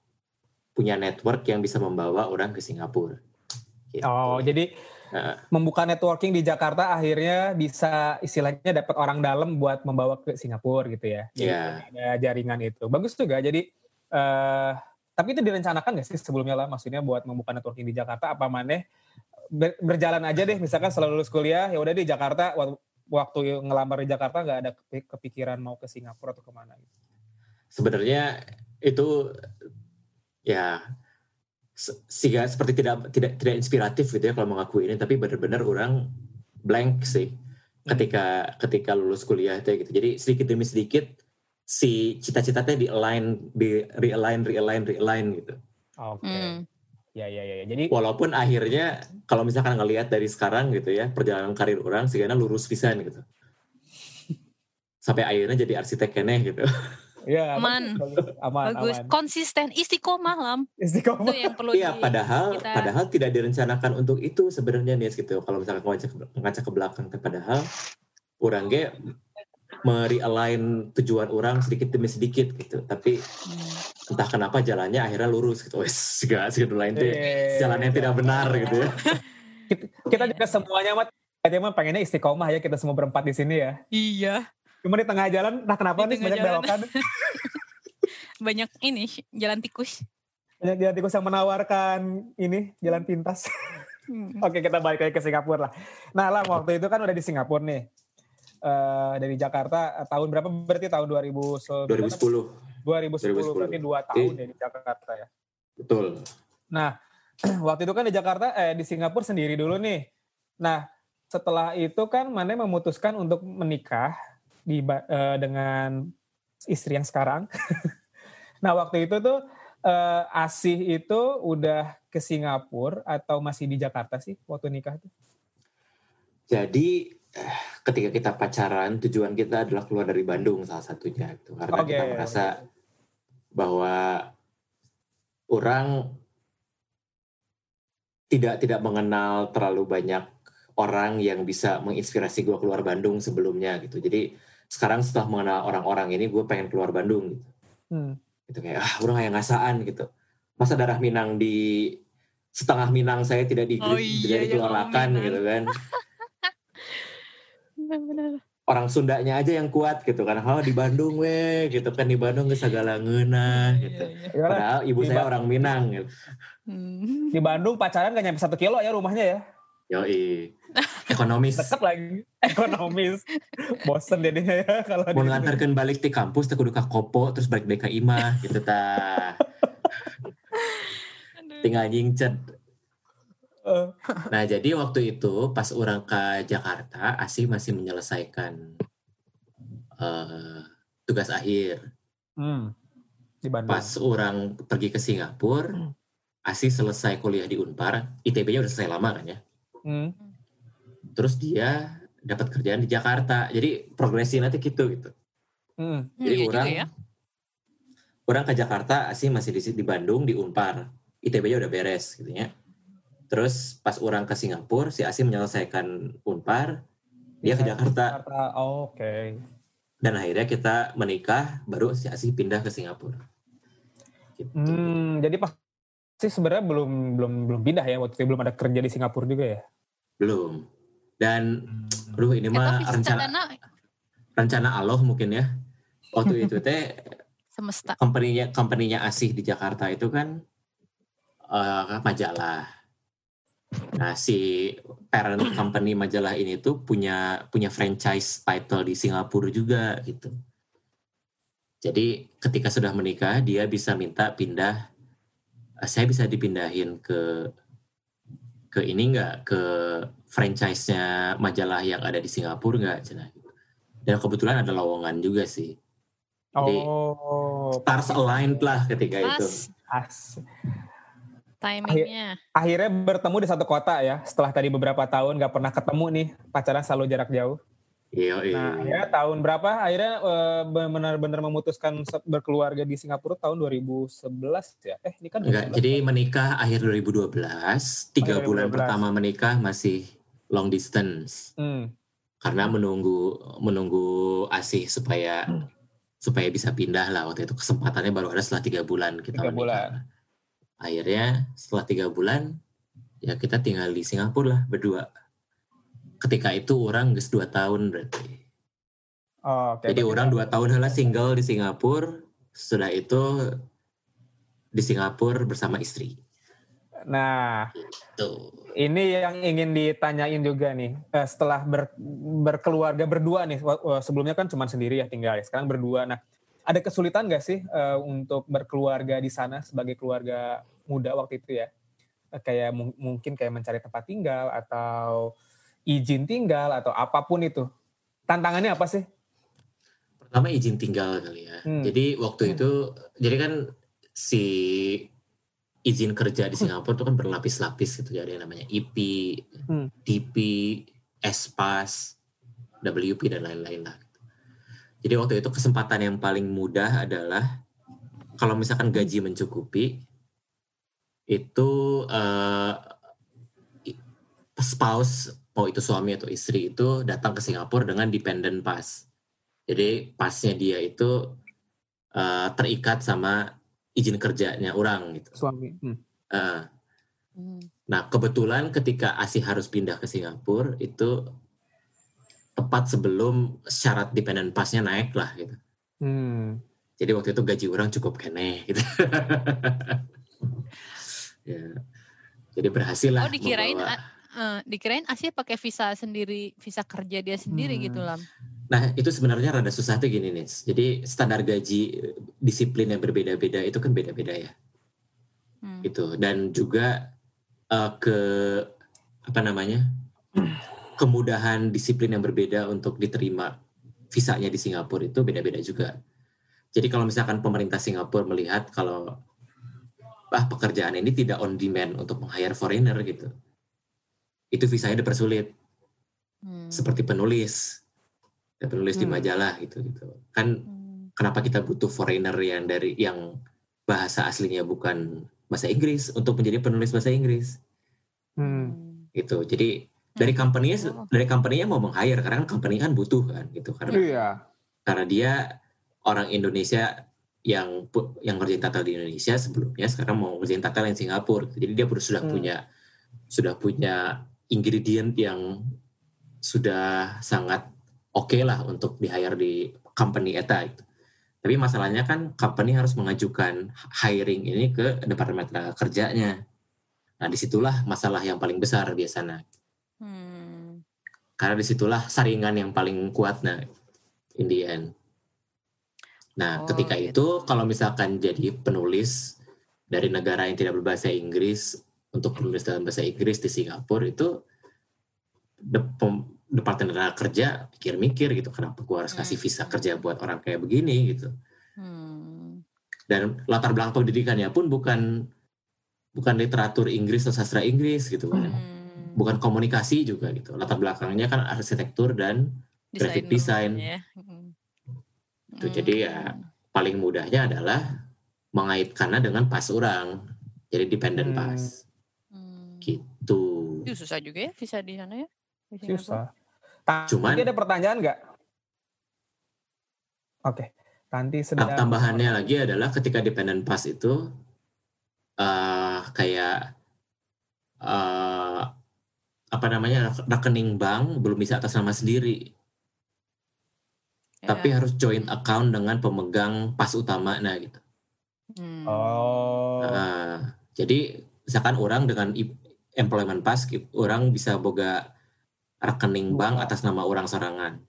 punya network yang bisa membawa orang ke Singapura. Gitu.
Oh, jadi
Nah.
membuka networking di Jakarta akhirnya bisa istilahnya dapat orang dalam buat membawa ke Singapura gitu ya.
Iya.
ada jaringan itu. Bagus juga. Jadi eh tapi itu direncanakan nggak sih sebelumnya lah maksudnya buat membuka networking di Jakarta apa maneh? Ber- berjalan aja deh misalkan setelah lulus kuliah ya udah di Jakarta wak- waktu ngelamar di Jakarta nggak ada kepi- kepikiran mau ke Singapura atau ke mana gitu.
sebenarnya itu ya se- sehingga seperti tidak tidak tidak inspiratif gitu ya kalau mengaku ini tapi benar-benar orang blank sih ketika ketika lulus kuliah itu gitu. Jadi sedikit demi sedikit si cita-citanya di align di realign realign realign gitu
Oke.
Hmm.
Ya ya ya. ya. Jadi
walaupun akhirnya kalau misalkan ngelihat dari sekarang gitu ya perjalanan karir orang sehingga lurus pisan gitu sampai akhirnya jadi arsitek keneh gitu
ya
Aman.
aman
Bagus,
aman.
konsisten, istiqomah lam. Itu
Istiqomah.
yang perlu
Iya,
di-
padahal
kita-
padahal tidak direncanakan untuk itu sebenarnya nih gitu. Kalau misalkan ngaca ke, belakang, padahal orang ge merealign tujuan orang sedikit demi sedikit gitu. Tapi
Hmm.
entah kenapa jalannya akhirnya lurus gitu. Wes, segala segala lain teh
Eh,
jalan yang tidak benar gitu ya. [LAUGHS]
kita juga semuanya mah kita mah pengennya istiqomah ya kita semua berempat di sini ya.
Iya,
Cuma di tengah jalan, nah kenapa
Di
nih banyak
jalan.
belokan, [LAUGHS]
banyak ini jalan tikus.
banyak jalan tikus yang menawarkan ini jalan pintas.
Hmm. [LAUGHS]
Oke kita balik lagi ke Singapura lah. Nah lah waktu itu kan udah di Singapura nih. Eh dari Jakarta eh, tahun berapa berarti tahun 2000
2010
2010 berarti dua tahun ya di Jakarta ya.
betul.
Nah, [CLEARS THROAT] waktu itu kan di Jakarta, eh di Singapura sendiri dulu nih. Nah, setelah itu kan Mane memutuskan untuk menikah di eh, dengan istri yang sekarang. [LAUGHS] nah, waktu itu tuh eh, Asih itu udah ke Singapura atau masih di Jakarta sih waktu nikah tuh?
Jadi eh, ketika kita pacaran tujuan kita adalah keluar dari Bandung salah satunya gitu. Karena
Oke.
kita merasa bahwa orang tidak tidak mengenal terlalu banyak orang yang bisa menginspirasi gue keluar Bandung sebelumnya gitu. Jadi sekarang setelah mengenal orang-orang ini gue pengen keluar Bandung gitu.
Hmm.
Gitu kayak ah udah kayak ngasaan gitu. Masa darah Minang di setengah Minang saya tidak di
Oh
tidak
iya, yang
dikeluarkan gitu kan. [LAUGHS]
Benar-benar.
orang Sundanya aja yang kuat gitu kan. Kalau di Bandung weh gitu kan di Bandung ge segala gitu.
Iya, iya.
Ya,
Padahal ibu
Di
saya
Ba-
orang Minang gitu.
Hmm.
di Bandung pacaran gak nyampe satu kilo ya rumahnya ya.
Yoi. Ekonomis.
Deket lagi. [LAUGHS] Ekonomis. Bosen jadinya ya kalau
Mau ngantarkan balik di kampus teh kudu ka kopo terus balik imah gitu ta. [LAUGHS]
Aduh.
tinggal nyingcet. Nah, jadi waktu itu pas orang ke Jakarta, Asi masih menyelesaikan eh, tugas akhir.
hmm, di Bandung.
Pas orang pergi ke Singapura, Asi selesai kuliah di Unpar, ITB-nya udah selesai lama kan ya.
Hmm,
Terus dia dapat kerjaan di Jakarta. Jadi progresi nanti gitu gitu.
hmm,
Hmm,
Jadi
juga
orang
ya.
orang ke Jakarta, Asi masih di, di Bandung di Unpar. ITB-nya udah beres gitu ya. Terus pas orang ke Singapura, si Asi menyelesaikan Unpar, dia ke
Iya,
Jakarta.
Jakarta. Oh, Oke.
Dan akhirnya kita menikah, baru si Asi pindah ke Singapura. Gitu.
Hmm, jadi pas sih sebenarnya belum belum belum pindah ya waktu itu belum ada kerja di Singapura juga ya.
Belum. Dan,
Hmm.
aduh ini
Eh,
mah rencana rencana Allah mungkin ya. Waktu itu teh [LAUGHS]
semesta.
company-nya company-nya Asih di Jakarta itu kan eh, majalah. Nah, si parent company majalah ini tuh punya punya franchise title di Singapura juga gitu. Jadi ketika sudah menikah dia bisa minta pindah eh, saya bisa dipindahin ke ke ini enggak ke franchise-nya majalah yang ada di Singapura enggak cenah gitu. Dan kebetulan ada lowongan juga sih. Jadi,
Oh,
Stars aligned lah ketika itu.
Pas timingnya.
Akhirnya bertemu di satu kota ya. Setelah tadi beberapa tahun nggak pernah ketemu nih, pacaran selalu jarak jauh.
Iya, iya.
Nah, akhirnya tahun berapa? Akhirnya eh, benar-benar memutuskan berkeluarga di Singapura tahun 2011 ya. Eh, ini kan
Enggak,
2011.
jadi menikah akhir 2012, tiga
Oh,
bulan
2012.
pertama menikah masih long distance
Hmm.
karena menunggu menunggu asih supaya
Hmm.
supaya bisa pindah lah waktu itu kesempatannya baru ada setelah tiga bulan kita
Tiga
menikah. Akhirnya setelah tiga bulan ya kita tinggal di Singapura lah berdua. Ketika itu orang geus dua tahun berarti.
Oh, oke.
Jadi orang dua tahun lah single di Singapura. Sudah itu di Singapura bersama istri.
Nah,
Tuh.
ini yang ingin ditanyain juga nih. Eh, setelah ber- berkeluarga berdua nih, sebelumnya kan cuma sendiri ya tinggal ya. Sekarang berdua. Nah, ada kesulitan nggak sih eh, untuk berkeluarga di sana sebagai keluarga muda waktu itu ya? Eh, kayak mung- mungkin kayak mencari tempat tinggal atau izin tinggal atau apa pun itu. Tantangannya apa sih?
Pertama izin tinggal kali ya.
Hmm.
Jadi waktu
Hmm.
itu, jadi kan si izin kerja di Singapura itu kan berlapis-lapis gitu. Jadi ada yang namanya IP,
Hmm.
DP, SPAS, WP dan lain-lain lah. Jadi waktu itu kesempatan yang paling mudah adalah kalau misalkan gaji mencukupi, itu eh, i- spouse mau itu suami atau istri itu datang ke Singapura dengan dependent pass. Jadi pasnya dia itu eh, terikat sama izin kerjanya orang gitu.
Suami. Hmm.
Hmm.
Nah, kebetulan ketika Asi harus pindah ke Singapura itu tepat sebelum syarat dependent pass-nya naik lah gitu.
Hmm.
Jadi waktu itu gaji orang cukup kene gitu. [LAUGHS] ya. Jadi berhasil lah.
Oh dikirain
membawa-
eh, dikirain Asia pakai visa sendiri, visa kerja dia sendiri
Hmm.
gitu lah.
Nah, itu sebenarnya rada susah tuh gini nih. Jadi standar gaji eh, disiplin yang berbeda-beda itu kan beda-beda ya.
Hmm.
Gitu. Dan juga eh, ke apa namanya? Kemudahan disiplin yang berbeda untuk diterima visanya di Singapura itu beda-beda juga. Jadi kalau misalkan pemerintah Singapura melihat kalau ah pekerjaan ini tidak on demand untuk meng-hire foreigner gitu. Itu visanya dipersulit
Hmm.
seperti penulis. Ya, penulis di
Hmm.
majalah gitu gitu. Kan
Hmm.
kenapa kita butuh foreigner yang dari yang bahasa aslinya bukan bahasa Inggris untuk menjadi penulis bahasa Inggris
Hmm.
gitu. Jadi dari company-nya
Oh.
dari company-nya mau meng-hire karena kan company kan butuh kan gitu karena
Iya.
karena dia orang Indonesia yang yang ngerjain tatal di Indonesia sebelumnya sekarang mau ngerjain tatal yang Singapura. Jadi dia sudah
Hmm.
punya sudah punya ingredient yang sudah sangat oke lah untuk di hire di company eta gitu. Tapi masalahnya kan company harus mengajukan hiring ini ke departemen tenaga kerjanya. Nah di situlah masalah yang paling besar biasanya.
Hmm.
Karena di situlah saringan yang paling kuat nah in the end. Nah
Oh,
ketika
gitu.
itu kalau misalkan jadi penulis dari negara yang tidak berbahasa Inggris untuk menulis dalam bahasa Inggris di Singapura itu Dep- Departemen Tenaga Kerja mikir-mikir gitu kenapa gue harus kasih visa
Hmm.
kerja buat orang kayak begini gitu
Hmm.
dan latar belakang pendidikannya pun bukan bukan literatur Inggris atau sastra Inggris gitu kan
Hmm.
Bukan komunikasi juga gitu latar belakangnya kan arsitektur dan graphic design.
ya. Hmm.
Itu jadi ya paling mudahnya adalah mengaitkannya dengan pas orang jadi dependent
Hmm.
pass
Hmm.
gitu
Itu susah juga ya visa di sana ya. di.
Susah. Ta-
Cuman-
ada pertanyaan nggak? Oke. Tanti
Nah,
sedang...
tambahannya lagi adalah ketika dependent pass itu eh kayak eh apa namanya rekening bank belum bisa atas nama sendiri
Ya.
tapi harus joint account dengan pemegang pas utama nah gitu
Hmm.
Oh.
Nah, jadi misalkan orang dengan employment pass orang bisa boga rekening bank atas nama orang sorangan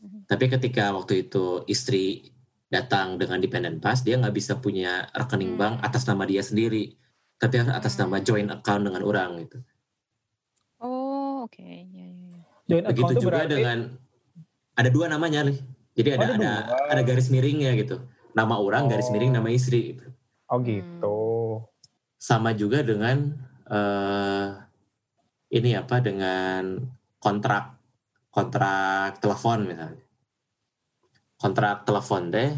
Mhm.
tapi ketika waktu itu istri datang dengan dependent pass dia nggak bisa punya rekening
Hmm.
bank atas nama dia sendiri tapi harus atas
Hmm.
nama joint account dengan orang gitu
oke. Ya, ya, ya.
Joint account
begitu juga
berarti
dengan ada dua namanya nih jadi ada
Oh, ada
ada
dua.
ada garis miringnya gitu nama orang garis
Oh.
miring nama istri gitu.
Oh gitu.
sama juga dengan eh ini apa dengan kontrak kontrak telepon misalnya kontrak telepon deh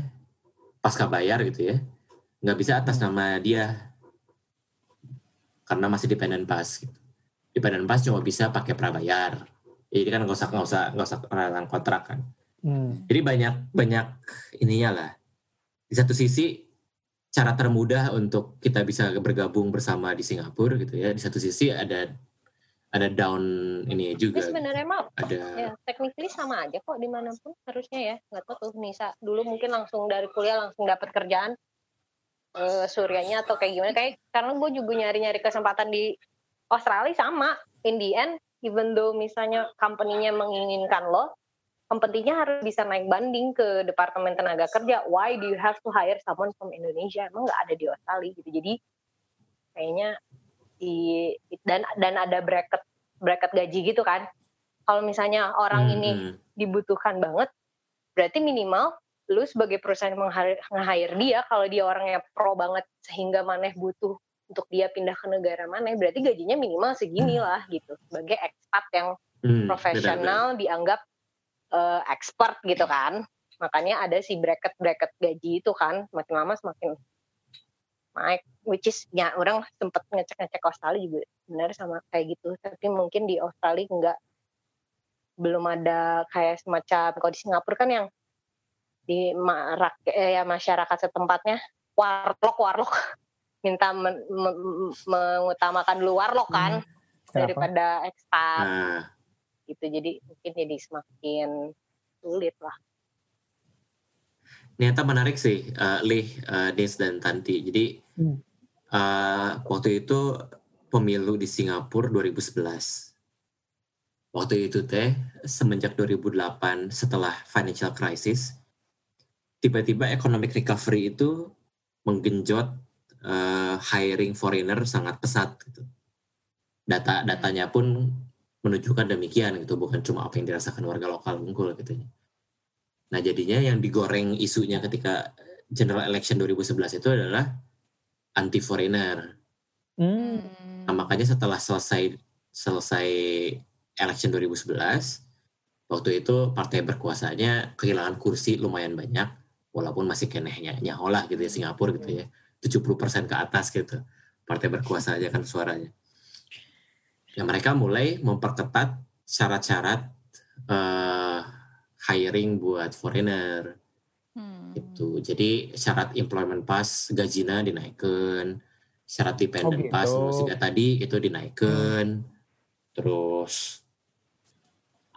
pasca bayar gitu ya nggak bisa atas
Hmm.
nama dia karena masih dependent pass gitu. Dependent pass cuma bisa pakai prabayar jadi kan nggak usah nggak usah nggak usah penerangan kontrak kan
Hmm.
jadi banyak banyak ininya lah. Di satu sisi cara termudah untuk kita bisa bergabung bersama di Singapura gitu ya. Di satu sisi ada ada down ini
Tapi
juga.
sebenarnya mah
Ada
ya technically sama aja kok di mana pun harusnya ya nggak tahu tuh Nisa dulu mungkin langsung dari kuliah langsung dapat kerjaan eh suryanya atau kayak gimana kayak karena gue juga nyari-nyari kesempatan di Australia sama in the end even though misalnya company-nya menginginkan lo company-nya harus bisa naik banding ke Departemen Tenaga Kerja. Why do you have to hire someone from Indonesia? Emang nggak ada di Australia gitu. Jadi kayaknya di dan dan ada bracket bracket gaji gitu kan. Kalau misalnya orang
Hmm,
ini
hmm.
dibutuhkan banget, berarti minimal lu sebagai perusahaan meng-hire dia kalau dia orangnya pro banget sehingga maneh butuh untuk dia pindah ke negara maneh, berarti gajinya minimal segini lah gitu. Sebagai expat yang
Hmm,
profesional dianggap eh, expert gitu kan. Makanya ada si bracket-bracket gaji itu kan, semakin lama semakin naik. Which is ya orang sempet ngecek-ngecek Australia juga benar sama kayak gitu. Tapi mungkin di Australia enggak belum ada kayak semacam kalau di Singapura kan yang di marak, eh, ya masyarakat setempatnya warlock warlock minta men- me- me- mengutamakan dulu warlock kan
Kenapa?
daripada ekspat
Nah,
gitu jadi mungkin jadi semakin sulit lah
ternyata menarik sih, eh, Lih, eh, Nis dan Tanti. Jadi
Hmm.
eh, waktu itu pemilu di Singapura 2011. Waktu itu teh semenjak 2008 setelah financial crisis, tiba-tiba economic recovery itu menggenjot eh, hiring foreigner sangat pesat gitu. Data datanya pun menunjukkan demikian gitu, bukan cuma apa yang dirasakan warga lokal unggul gitu. Nah jadinya yang digoreng isunya ketika general election 2011 itu adalah anti foreigner.
Hmm.
Nah, makanya setelah selesai selesai election 2011, waktu itu partai berkuasanya kehilangan kursi lumayan banyak, walaupun masih kenehnya nyaholah gitu ya Singapura gitu ya, 70% ke atas gitu. Partai berkuasa aja kan suaranya. Ya mereka mulai memperketat syarat-syarat eh, hiring buat foreigner
Hmm.
gitu. Jadi syarat employment pass gajinya dinaikkan, syarat dependent
Oh,
pass
gitu.
nomor tiga tadi itu dinaikkan. Terus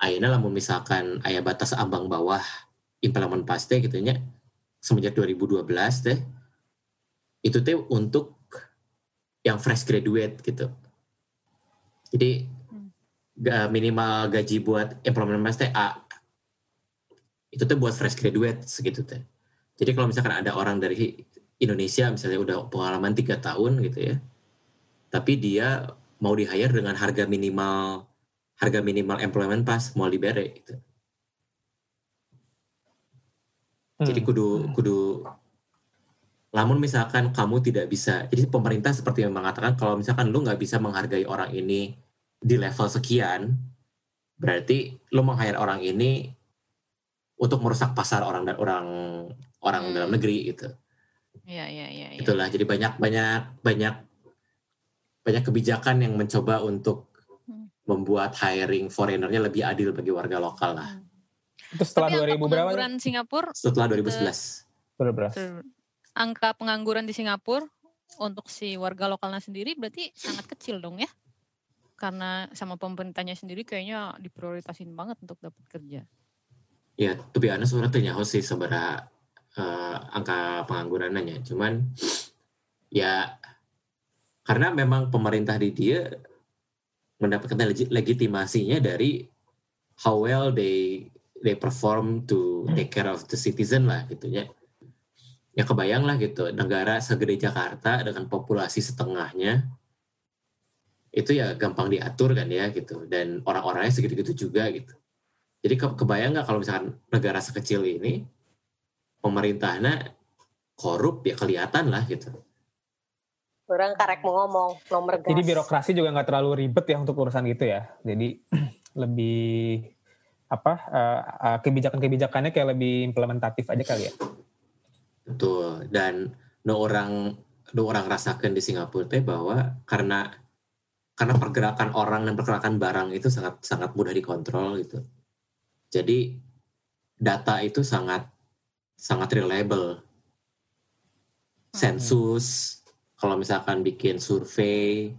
ayeuna lamun misalkan aya batas ambang bawah employment pass teh gitu nya semenjak 2012 teh itu teh untuk yang fresh graduate gitu. Jadi
Hmm.
minimal gaji buat employment pass teh A itu tuh buat fresh graduate segitu teh. Jadi kalau misalkan ada orang dari Indonesia misalnya udah pengalaman tiga tahun gitu ya tapi dia mau di hire dengan harga minimal harga minimal employment pass mau libere gitu jadi
Hmm.
kudu kudu namun misalkan kamu tidak bisa jadi pemerintah seperti yang mengatakan kalau misalkan lu nggak bisa menghargai orang ini di level sekian berarti lu meng-hire orang ini untuk merusak pasar orang orang orang
Hmm.
dalam negeri gitu
Iya, iya, iya. iya.
itulah jadi banyak banyak banyak banyak kebijakan yang mencoba untuk
Hmm.
membuat hiring foreignernya lebih adil bagi warga lokal lah
Itu setelah
Tapi angka
2000 berapa?
Singapura,
setelah 2011
2011.
ter- angka pengangguran di Singapura untuk si warga lokalnya sendiri berarti sangat kecil dong ya? Karena sama pemerintahnya sendiri kayaknya diprioritasin banget untuk dapat kerja.
Ya, to be honest, orang tanya sih seberapa eh, angka penganggurannya. Cuman ya karena memang pemerintah di dia mendapatkan legi- legitimasinya dari how well they they perform to take care of the citizen lah gitu ya. Ya kebayang lah gitu, negara segede Jakarta dengan populasi setengahnya itu ya gampang diatur kan ya gitu dan orang-orangnya segitu-gitu juga gitu. Jadi ke kebayang nggak kalau misalkan negara sekecil ini pemerintahnya korup ya kelihatan lah gitu.
Orang karek mau ngomong nomor gas.
Jadi birokrasi juga nggak terlalu ribet ya untuk urusan gitu ya. Jadi [CLEARS THROAT] lebih apa eh, eh, kebijakan-kebijakannya kayak lebih implementatif aja kali ya.
Betul. Dan no orang no orang rasakan di Singapura teh bahwa karena karena pergerakan orang dan pergerakan barang itu sangat sangat mudah dikontrol gitu. Jadi data itu sangat sangat reliable. Sensus kalau misalkan bikin survei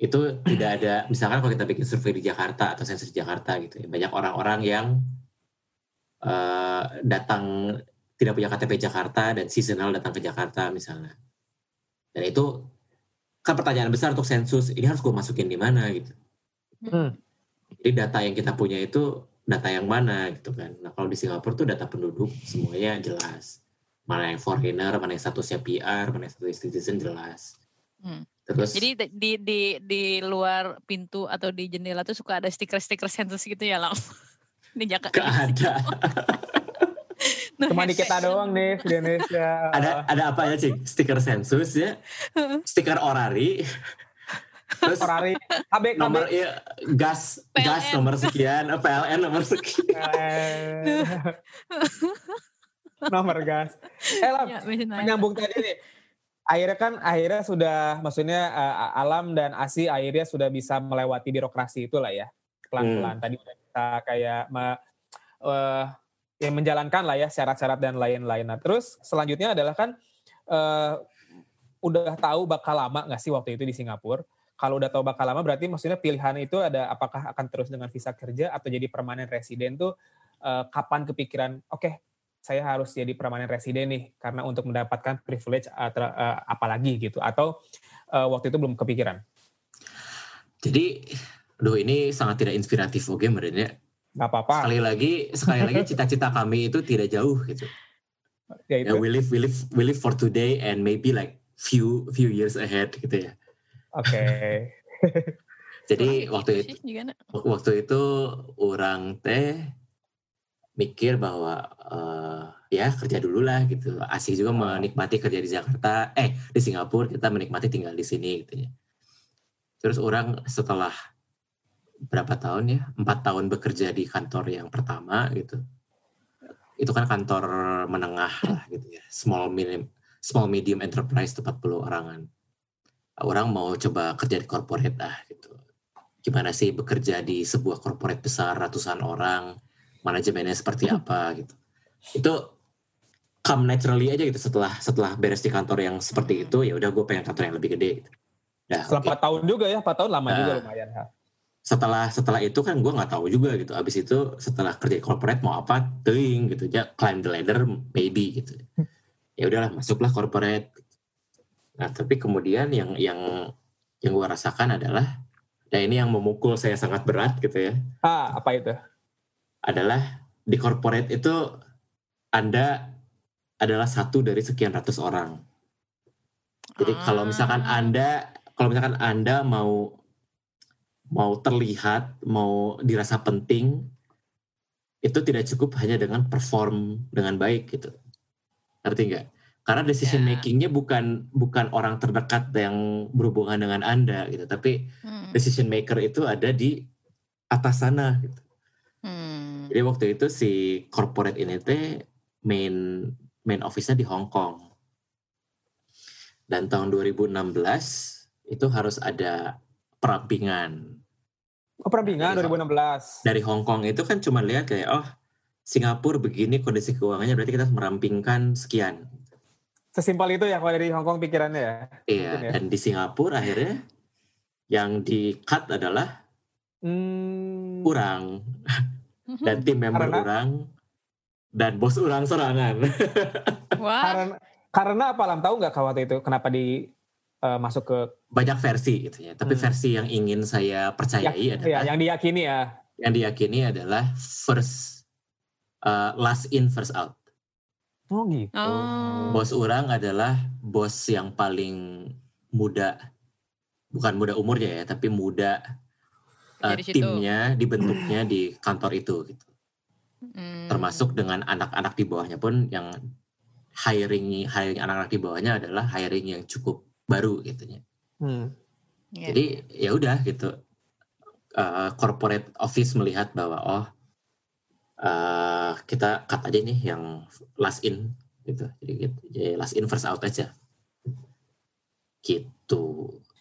itu tidak ada misalkan kalau kita bikin survei di Jakarta atau sensus di Jakarta gitu ya banyak orang-orang yang eh, datang tidak punya KTP Jakarta dan seasonal datang ke Jakarta misalnya. Dan itu kan pertanyaan besar untuk sensus, ini harus gue masukin di mana gitu.
Hmm.
Jadi data yang kita punya itu data yang mana gitu kan. Nah kalau di Singapura tuh data penduduk semuanya jelas. Mana yang foreigner, mana yang statusnya PR, mana yang statusnya citizen jelas.
Hmm.
Terus
Jadi di, di di luar pintu atau di jendela tuh suka ada stiker-stiker sensus gitu ya lam [LAUGHS] di Jakarta.
gak ada. [LAUGHS]
Cuma di kita doang nih di Indonesia.
ada ada apa aja sih? Stiker sensus ya, stiker orari, terus
Ferrari, KB, KB.
nomor iya, gas gas
PLN.
nomor sekian, eh, PLN nomor sekian.
Nomor gas. Eh Lam,
Ya,
menyambung tadi nih. Akhirnya kan akhirnya sudah maksudnya eh, Alam dan Asi akhirnya sudah bisa melewati birokrasi itulah ya. Pelan-pelan tadi udah bisa kayak me- eh, ya menjalankan lah ya syarat-syarat dan lain-lain. Nah, terus selanjutnya adalah kan eh, udah tahu bakal lama nggak sih waktu itu di Singapura? Kalau udah tahu bakal lama berarti maksudnya pilihan itu ada apakah akan terus dengan visa kerja atau jadi permanen residen tuh eh, kapan kepikiran oke saya harus jadi permanen residen nih karena untuk mendapatkan privilege uh, ter- uh, apalagi gitu atau uh, waktu itu belum kepikiran
Jadi, aduh ini sangat tidak inspiratif oke merenya.
Nggak apa-apa
Sekali lagi, sekali lagi cita-cita kami itu tidak jauh gitu.
ya
Ya,
itu
we live, we live, we live for today and maybe like few few years ahead gitu ya.
oke [LAUGHS]
Jadi
Kurang
waktu itu waktu itu orang teh mikir bahwa eh, ya kerja dulu lah gitu. Asik juga menikmati kerja di Jakarta, eh di Singapura kita menikmati tinggal di sini gitu ya. Terus orang setelah berapa tahun ya, empat tahun bekerja di kantor yang pertama gitu. Itu kan kantor menengah lah gitu ya, small medium small medium enterprise tempat puluh orangan. Orang mau coba kerja di corporate lah gitu gimana sih bekerja di sebuah corporate besar ratusan orang manajemennya seperti apa gitu itu come naturally aja gitu setelah setelah beres di kantor yang seperti itu ya udah gue pengen kantor yang lebih gede gitu. Nah,
setelah
oke.
empat tahun juga ya empat tahun lama juga
Nah.
lumayan ha.
Setelah setelah itu kan gue nggak tahu juga gitu. Abis itu setelah kerja corporate mau apa ting gitu. Aja climb the ladder maybe gitu. Ya udahlah masuklah corporate. Nah tapi kemudian yang yang yang gue rasakan adalah nah ini yang memukul saya sangat berat gitu ya.
Ah apa itu?
Adalah di corporate itu Anda adalah satu dari sekian ratus orang. Jadi kalau misalkan
Ah.
Anda kalau misalkan Anda mau mau terlihat, mau dirasa penting, itu tidak cukup hanya dengan perform dengan baik gitu. Ngerti nggak? Karena decision
Ya.
makingnya bukan bukan orang terdekat yang berhubungan dengan Anda gitu, tapi
Hmm.
decision maker itu ada di atas sana gitu.
Hmm.
Jadi waktu itu si corporate ini teh main main office-nya di Hong Kong. Dan tahun 2016 itu harus ada perampingan.
Oh, perampingan
Dari-
2016.
Dari Hong Kong itu kan cuma lihat kayak oh Singapura begini kondisi keuangannya berarti kita harus merampingkan sekian.
Sesimpel itu ya kalau dari Hong Kong pikirannya ya.
Iya,
Mungkin ya.
dan di Singapura akhirnya yang di cut adalah
Hmm.
kurang [LAUGHS] dan tim member
Karena?
orang dan bos orang sorangan. [LAUGHS]
Wah,
Karena karena apa Lam tahu nggak waktu itu kenapa di eh, masuk ke
banyak versi gitu ya. Tapi
Hmm.
versi yang ingin saya percayai
ya,
adalah
yang diyakini ya.
yang diyakini adalah first uh, last in first out.
Oh gitu.
Oh.
Bos orang adalah bos yang paling muda, bukan muda umurnya ya, tapi muda uh,
Dari situ.
timnya dibentuknya di kantor itu. Gitu.
Hmm.
Termasuk dengan anak-anak di bawahnya pun yang hiring hiring anak-anak di bawahnya adalah hiring yang cukup baru gitu ya.
Hmm.
Ya.
Jadi ya udah gitu. Uh, corporate office melihat bahwa oh uh, kita cut aja nih yang last in gitu. Jadi, gitu. Jadi last in first out aja. Gitu.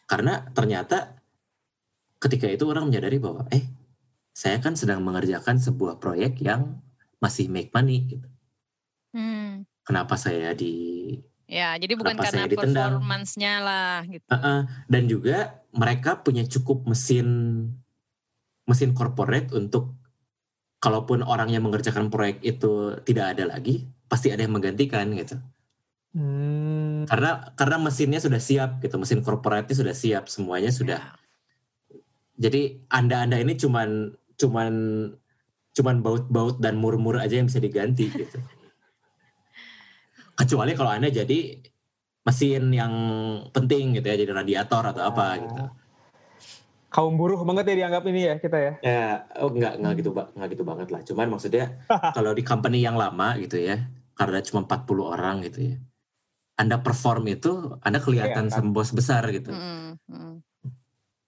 Karena ternyata ketika itu orang menyadari bahwa eh saya kan sedang mengerjakan sebuah proyek yang masih make money gitu.
Hmm.
Kenapa saya di
Ya, jadi bukan
Kenapa
karena
saya ditendang?
performance-nya lah gitu.
Uh-uh. Dan juga mereka punya cukup mesin mesin corporate untuk kalaupun orang yang mengerjakan proyek itu tidak ada lagi, pasti ada yang menggantikan gitu.
Hmm.
Karena karena mesinnya sudah siap gitu, mesin corporate sudah siap, semuanya sudah.
Ya.
Jadi anda-anda ini cuman cuman cuman baut-baut dan mur-mur aja yang bisa diganti gitu. [LAUGHS] Kecuali kalau anda jadi mesin yang penting gitu ya, jadi radiator atau apa gitu.
Kaum buruh banget ya dianggap ini ya kita ya.
Ya, oh enggak enggak gitu enggak gitu banget lah. Cuman maksudnya [LAUGHS] kalau di company yang lama gitu ya, karena cuma 40 orang gitu ya. Anda perform itu Anda kelihatan
Kelihatan.
sama bos besar gitu.
Hmm, hmm.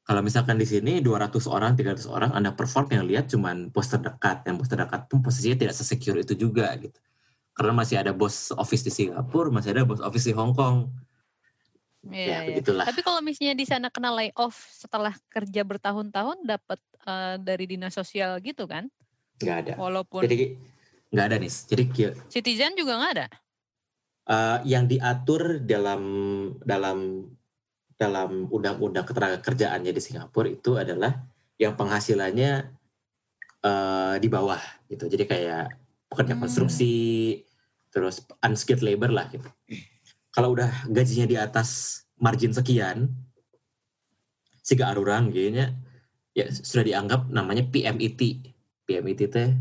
Kalau misalkan di sini 200 orang, 300 orang Anda perform yang lihat cuman bos terdekat. Yang bos terdekat pun posisinya tidak sesecure itu juga gitu. Karena masih ada bos office di Singapura, masih ada bos office di Hong Kong.
Iya,
ya,
iya.
begitulah.
Tapi kalau misalnya di sana kena layoff setelah kerja bertahun-tahun dapat eh, dari dinas sosial gitu kan?
Nggak ada.
Walaupun
Jadi nggak ada nih. Jadi
citizen juga nggak ada.
eh, yang diatur dalam dalam dalam undang-undang ketenaga kerjaannya di Singapura itu adalah yang penghasilannya eh, di bawah gitu. Jadi kayak pekerja
Hmm.
konstruksi, terus unskilled labor lah gitu. Kalau udah gajinya di atas margin sekian, si arurang kayaknya ya sudah dianggap namanya PMIT. PMIT teh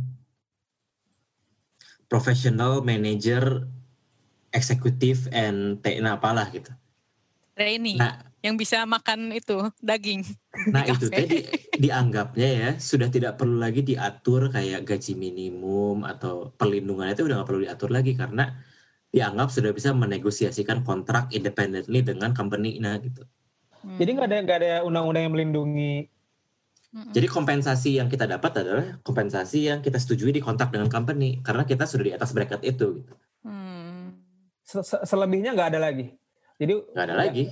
Professional Manager Executive and TNA apalah gitu.
Trainee
Nah,
yang bisa makan itu daging.
Nah
Di
itu tadi [LAUGHS] dianggapnya ya sudah tidak perlu lagi diatur kayak gaji minimum atau perlindungan itu udah nggak perlu diatur lagi karena dianggap sudah bisa menegosiasikan kontrak independently dengan company nah gitu.
Hmm.
Jadi nggak ada nggak ada undang-undang yang melindungi.
Jadi kompensasi yang kita dapat adalah kompensasi yang kita setujui di kontrak dengan company karena kita sudah di atas bracket itu. Gitu.
Hmm.
Se- se- Selebihnya nggak ada lagi. Jadi
Nggak ada lagi.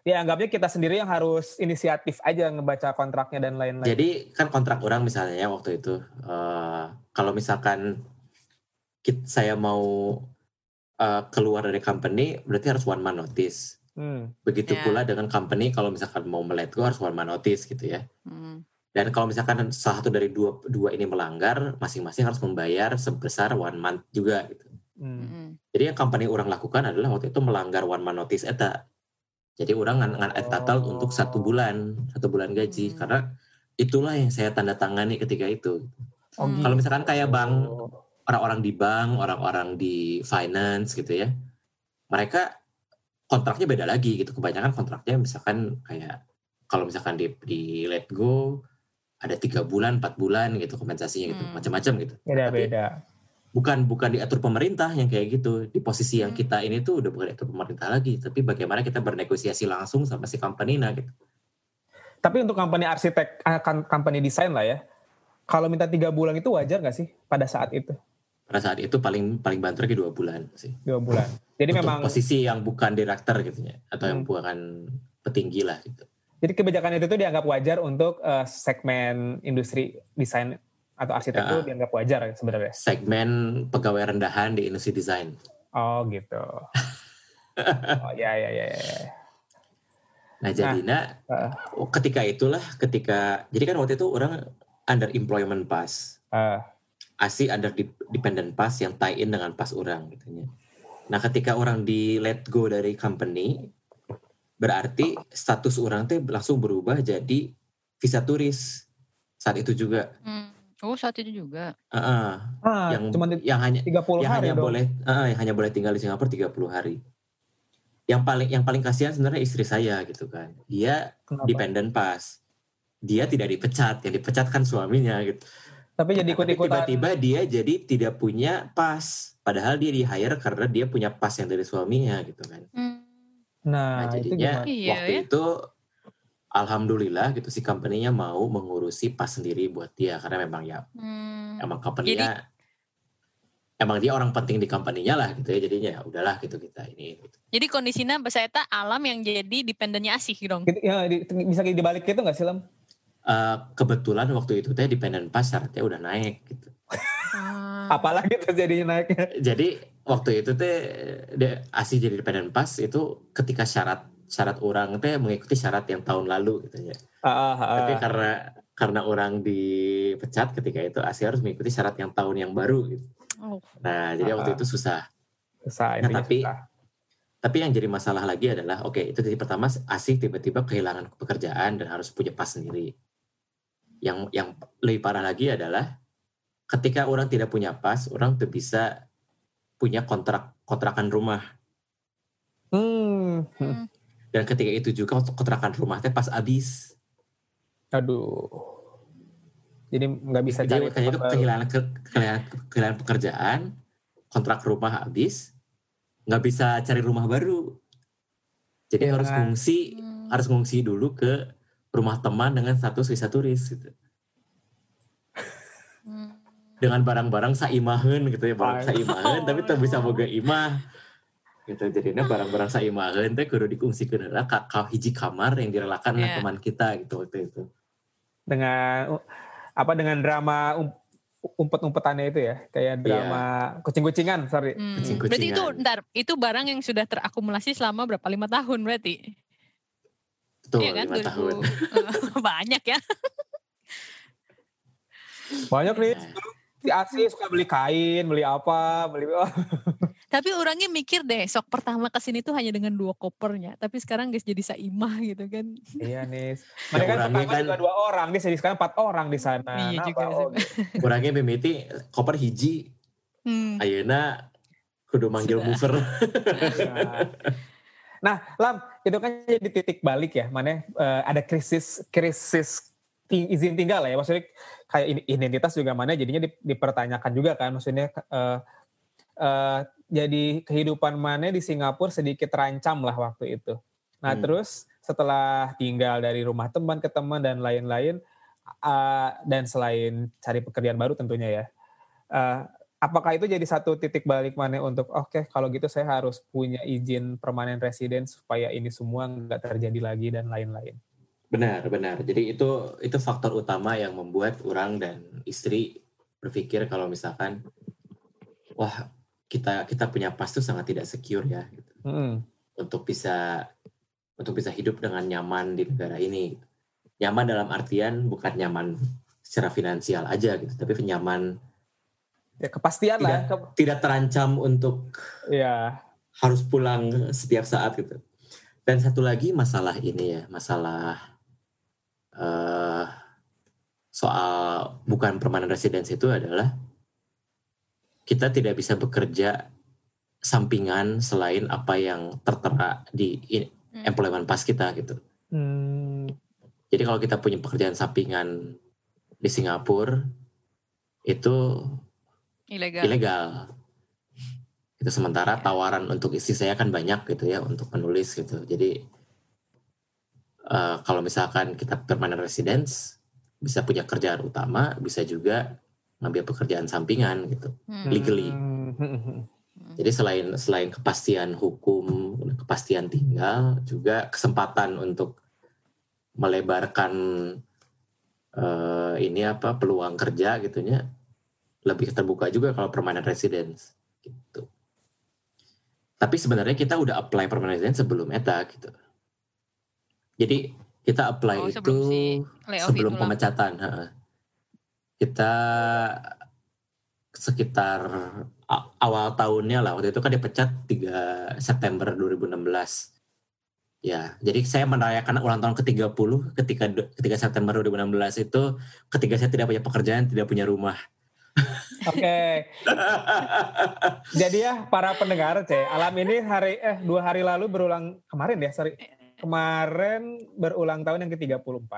Dianggapnya kita sendiri yang harus inisiatif aja ngebaca kontraknya dan lain-lain.
Jadi kan kontrak orang misalnya ya waktu itu eh, kalau misalkan kit- saya mau eh, keluar dari company berarti harus one man notice.
Hmm.
Begitu
Ya.
pula dengan company kalau misalkan mau melet go harus one man notice gitu ya.
Hmm.
Dan kalau misalkan salah satu dari dua dua ini melanggar, masing-masing harus membayar sebesar one month juga gitu.
Hmm.
Mm-mm.
Jadi yang company orang lakukan adalah waktu itu melanggar one man notice eta. Jadi orang ngan, ngan entitled
Oh.
untuk satu bulan, satu bulan gaji
Hmm.
karena itulah yang saya tanda tangani ketika itu.
Oh,
Hmm.
Kalau misalkan kayak bank orang-orang di bank, orang-orang di finance gitu ya, mereka kontraknya beda lagi gitu. Kebanyakan kontraknya misalkan kayak kalau misalkan di, di let go ada tiga bulan, empat bulan gitu kompensasinya gitu,
Hmm.
macam-macam gitu.
Beda-beda.
Bukan bukan diatur pemerintah yang kayak gitu. Di posisi yang
Hmm.
kita ini tuh udah bukan diatur pemerintah lagi, tapi bagaimana kita bernegosiasi langsung sama si company nah gitu.
Tapi untuk company arsitek, ah, kan- company desain lah ya, kalau minta tiga bulan itu wajar nggak sih pada saat itu?
Pada saat itu paling paling bantu lagi dua bulan sih.
Dua bulan. Jadi
Untuk
memang,
posisi yang bukan direktur gitu ya, atau yang
Hmm.
bukan petinggi lah gitu.
jadi kebijakan itu tuh dianggap wajar untuk eh, segmen industri desain atau arsitek
Ya.
itu dianggap wajar sebenarnya.
Segmen pegawai rendahan di industri desain.
Oh gitu. [LAUGHS] oh ya ya ya. ya.
Nah jadi nah,
Heeh.
ketika itulah ketika jadi kan waktu itu orang under employment pass,
Eh,
ASI under dep- dependent pass yang tie in dengan pass orang gitu ya. Nah ketika orang di let go dari company, berarti status orang teh langsung berubah jadi visa turis saat itu juga.
Hmm. Oh saat itu juga.
Heeh,
ah,
yang
cuma
yang hanya
30
yang
hari
hanya
dong.
boleh heeh, yang hanya boleh tinggal di Singapura 30 hari. Yang paling yang paling kasihan sebenarnya istri saya gitu kan. Dia
Kenapa?
dependent pass. Dia tidak dipecat, yang dipecat kan suaminya gitu.
Tapi jadi ikut-ikutan.
tiba-tiba dia jadi tidak punya pas. Padahal dia di hire karena dia punya pas yang dari suaminya gitu kan.
Hmm.
Nah,
Nah,
itu
jadinya
gimana?
Iya,
waktu
ya.
itu alhamdulillah gitu si company-nya mau mengurusi pas sendiri buat dia karena memang ya
Hmm.
emang company-nya emang dia orang penting di company-nya lah gitu ya jadinya ya udahlah gitu kita ini gitu.
Jadi kondisinya bahasa eta alam yang jadi dependennya asih dong.
Gitu, ya, di- bisa dibalik gitu nggak sih, Lam?
Eh, kebetulan waktu itu teh dependent pass syaratnya udah naik gitu.
Ah.
Apalagi terjadi naiknya.
Jadi waktu itu teh de, asih jadi dependent pass itu ketika syarat syarat orang teh mengikuti syarat yang tahun lalu gitu ya.
Ah, ah, ah.
Tapi karena karena orang dipecat ketika itu asih harus mengikuti syarat yang tahun yang baru gitu.
Oh.
Nah, jadi waktu
Ah.
itu susah.
susah,
Nah, tapi-
susah.
Tapi yang jadi masalah lagi adalah oke, itu titik pertama asih tiba-tiba kehilangan pekerjaan dan harus punya pas sendiri. Yang yang lebih parah lagi adalah ketika orang tidak punya pas, orang tuh bisa punya kontrak kontrakan rumah
Hmm.
Dan ketika itu juga kontrakan rumah teh pas habis
Aduh. Jadi nggak bisa
jadi
cari
makanya itu kehilangan, ke- kehilangan kehilangan pekerjaan kontrak rumah habis nggak bisa cari rumah baru jadi
Iya.
harus ngungsi
Hmm.
harus ngungsi dulu ke rumah teman dengan status visa turis gitu
Hmm.
dengan barang-barang saimahan gitu ya barang
Ay.
saimahan tapi tak bisa boga imah gitu jadinya barang-barang saimahan teh kudu dikungsikan ke ka, hiji kamar yang direlakan oleh
Iya.
teman kita gitu waktu itu
dengan apa dengan drama um- umpet-umpetannya itu ya, kayak drama kucing-kucingan, sorry.
Hmm.
Kucing-kucingan.
Berarti itu ntar itu barang yang sudah terakumulasi selama berapa lima tahun berarti?
tuh
Iya kan?
lima tahun
2000. [LAUGHS] Banyak ya.
Banyak nih
Nah,
si Asi suka beli kain, beli apa, beli [LAUGHS]
Tapi orangnya mikir deh, sok pertama ke sini tuh hanya dengan dua kopernya. Tapi sekarang guys jadi saimah gitu kan.
Iya nih.
Ya,
Mereka kan
orangnya
pertama
kan-
juga dua orang, dia jadi sekarang empat orang di sana.
Iya
Kenapa?
juga
Oh,
sih.
kurangnya mimiti koper hiji
Hmm.
ayeuna kudu manggil
Sudah.
mover
Nah. Lam, itu kan jadi titik balik ya, mana eh, ada krisis krisis izin tinggal ya, maksudnya kayak ini- identitas juga mana jadinya di- dipertanyakan juga kan, maksudnya eh, eh, jadi kehidupan mana di Singapura sedikit terancam lah waktu itu. Nah,
Hmm.
terus setelah tinggal dari rumah teman ke teman dan lain-lain, eh, dan selain cari pekerjaan baru tentunya ya, eh, apakah itu jadi satu titik balik mana untuk oke kalau gitu saya harus punya izin permanen residen supaya ini semua nggak terjadi lagi dan lain-lain.
benar benar jadi itu itu faktor utama yang membuat orang dan istri berpikir kalau misalkan wah kita kita punya pas tuh sangat tidak secure ya gitu.
Mm-mm.
untuk bisa untuk bisa hidup dengan nyaman di negara ini. Nyaman dalam artian bukan nyaman secara finansial aja gitu, tapi nyaman
Ya kepastian lah. Ke-
tidak terancam untuk
ya.
harus pulang setiap saat gitu. Dan satu lagi masalah ini ya, masalah eh soal bukan permanent residence itu adalah kita tidak bisa bekerja sampingan selain apa yang tertera di
Hmm.
employment pass kita gitu.
Hmm,
Jadi kalau kita punya pekerjaan sampingan di Singapura itu
Ilegal.
ilegal. Itu sementara tawaran untuk istri saya kan banyak gitu ya untuk menulis gitu. Jadi eh, kalau misalkan kita permanent residence bisa punya kerjaan utama, bisa juga ngambil pekerjaan sampingan gitu.
Hmm.
legally.
hmm.
Jadi selain selain kepastian hukum, kepastian tinggal, juga kesempatan untuk melebarkan eh, ini apa peluang kerja gitunya lebih terbuka juga kalau permanent residence gitu. Tapi sebenarnya kita udah apply permanent residence sebelum ETA gitu. Jadi kita apply
Oh,
itu
sebelum si layoff
sebelum
itu
pemecatan. heeh. Kita sekitar awal tahunnya lah waktu itu kan dipecat 3 September 2016. Ya, jadi saya merayakan ulang tahun ke-30 ketika ketika September 2016 itu ketika saya tidak punya pekerjaan, tidak punya rumah.
Oke, [LAUGHS] jadi ya para pendengar C, alam ini hari eh dua hari lalu berulang kemarin ya, sorry. Kemarin berulang tahun yang ke-34.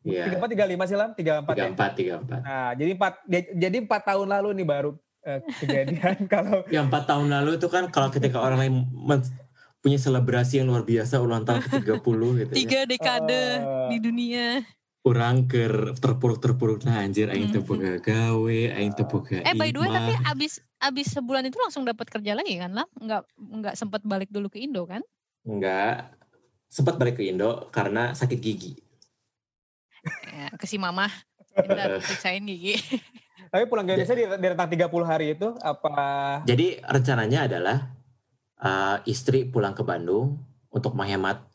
Iya,
34 35 sih Lam, 34 ya.
34 34.
Nah, jadi empat di- jadi empat tahun lalu nih baru eh, kejadian [LAUGHS] kalau
Ya empat tahun lalu itu kan kalau ketika orang lain men- punya selebrasi yang luar biasa ulang tahun ke-30 gitu ya.
Tiga dekade
Eh.
di dunia.
Orang ke terpuruk-terpuruk nah anjir aing teu boga gawe, aing teu boga
Eh by the way tapi abis abis sebulan itu langsung dapat kerja lagi kan lah? Nggak nggak sempat balik dulu ke Indo kan?
Enggak. Sempat balik ke Indo karena sakit gigi.
Ya, ke si mama kita [LAUGHS] periksain gigi.
tapi pulang ke Indonesia di, di rentang 30 hari itu apa
Jadi rencananya adalah uh, istri pulang ke Bandung untuk menghemat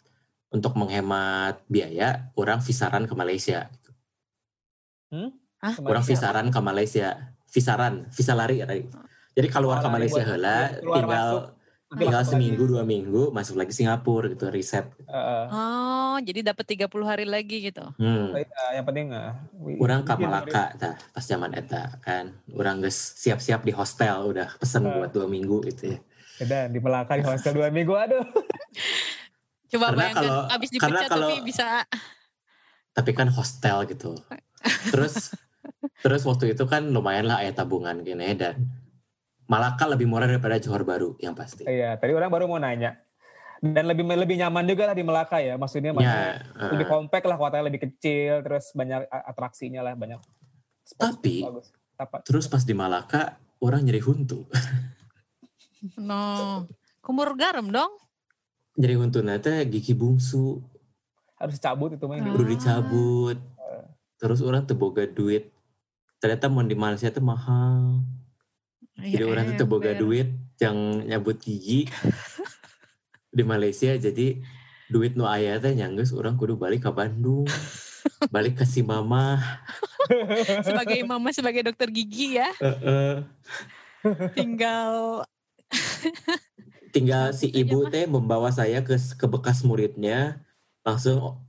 untuk menghemat biaya, orang visaran ke Malaysia.
Hah?
Ke
Orang
Malaysia?
visaran ke Malaysia. Visaran, visa lari. ya, tadi. Jadi keluar ke
Oh,
Malaysia
keluar
tinggal
masuk.
Tinggal seminggu dua minggu masuk lagi Singapura gitu riset.
Heeh.
Oh, jadi dapat 30 hari lagi gitu.
Hmm.
Iya, yang penting eh, wi-
Orang ke Malaka tah, pas zaman eta kan. Orang geus siap-siap di hostel udah pesen
Ah.
buat dua minggu gitu ya.
Dan di Melaka di hostel dua minggu aduh. [LAUGHS]
Coba
Karena
bayangkan
kalau-
abis
karena
dipecat
kalau-
tapi bisa
Tapi kan hostel gitu. [LAUGHS] Terus terus waktu itu kan lumayan lah ayat tabungan gini dan Malaka lebih murah daripada Johor Baru yang pasti.
Iya, tadi orang baru mau nanya. Dan lebih lebih nyaman juga lah di Melaka ya, maksudnya
Ya,
maksudnya
eh,
lebih kompak lah kotanya lebih kecil, terus banyak atraksinya lah banyak.
Tapi-
bagus. Apa?
terus pas di Malaka orang nyeri huntu. [LAUGHS]
no kumur garam dong.
nyeri huntu nanti gigi bungsu
harus cabut itu mah yang
Hmm.
udah dicabut. Terus orang teboga duit. Ternyata mau di Malaysia tuh mahal. Jadi
Ya,
orang tuh teboga
ember.
duit yang nyabut gigi [LAUGHS] di Malaysia jadi duit nu aya teh nyanggeus orang kudu balik ke Bandung. [LAUGHS] balik ke si mama. [LAUGHS]
sebagai mama sebagai dokter gigi ya
Heeh.
tinggal
tinggal si
aja,
ibu teh membawa saya ke ke bekas muridnya langsung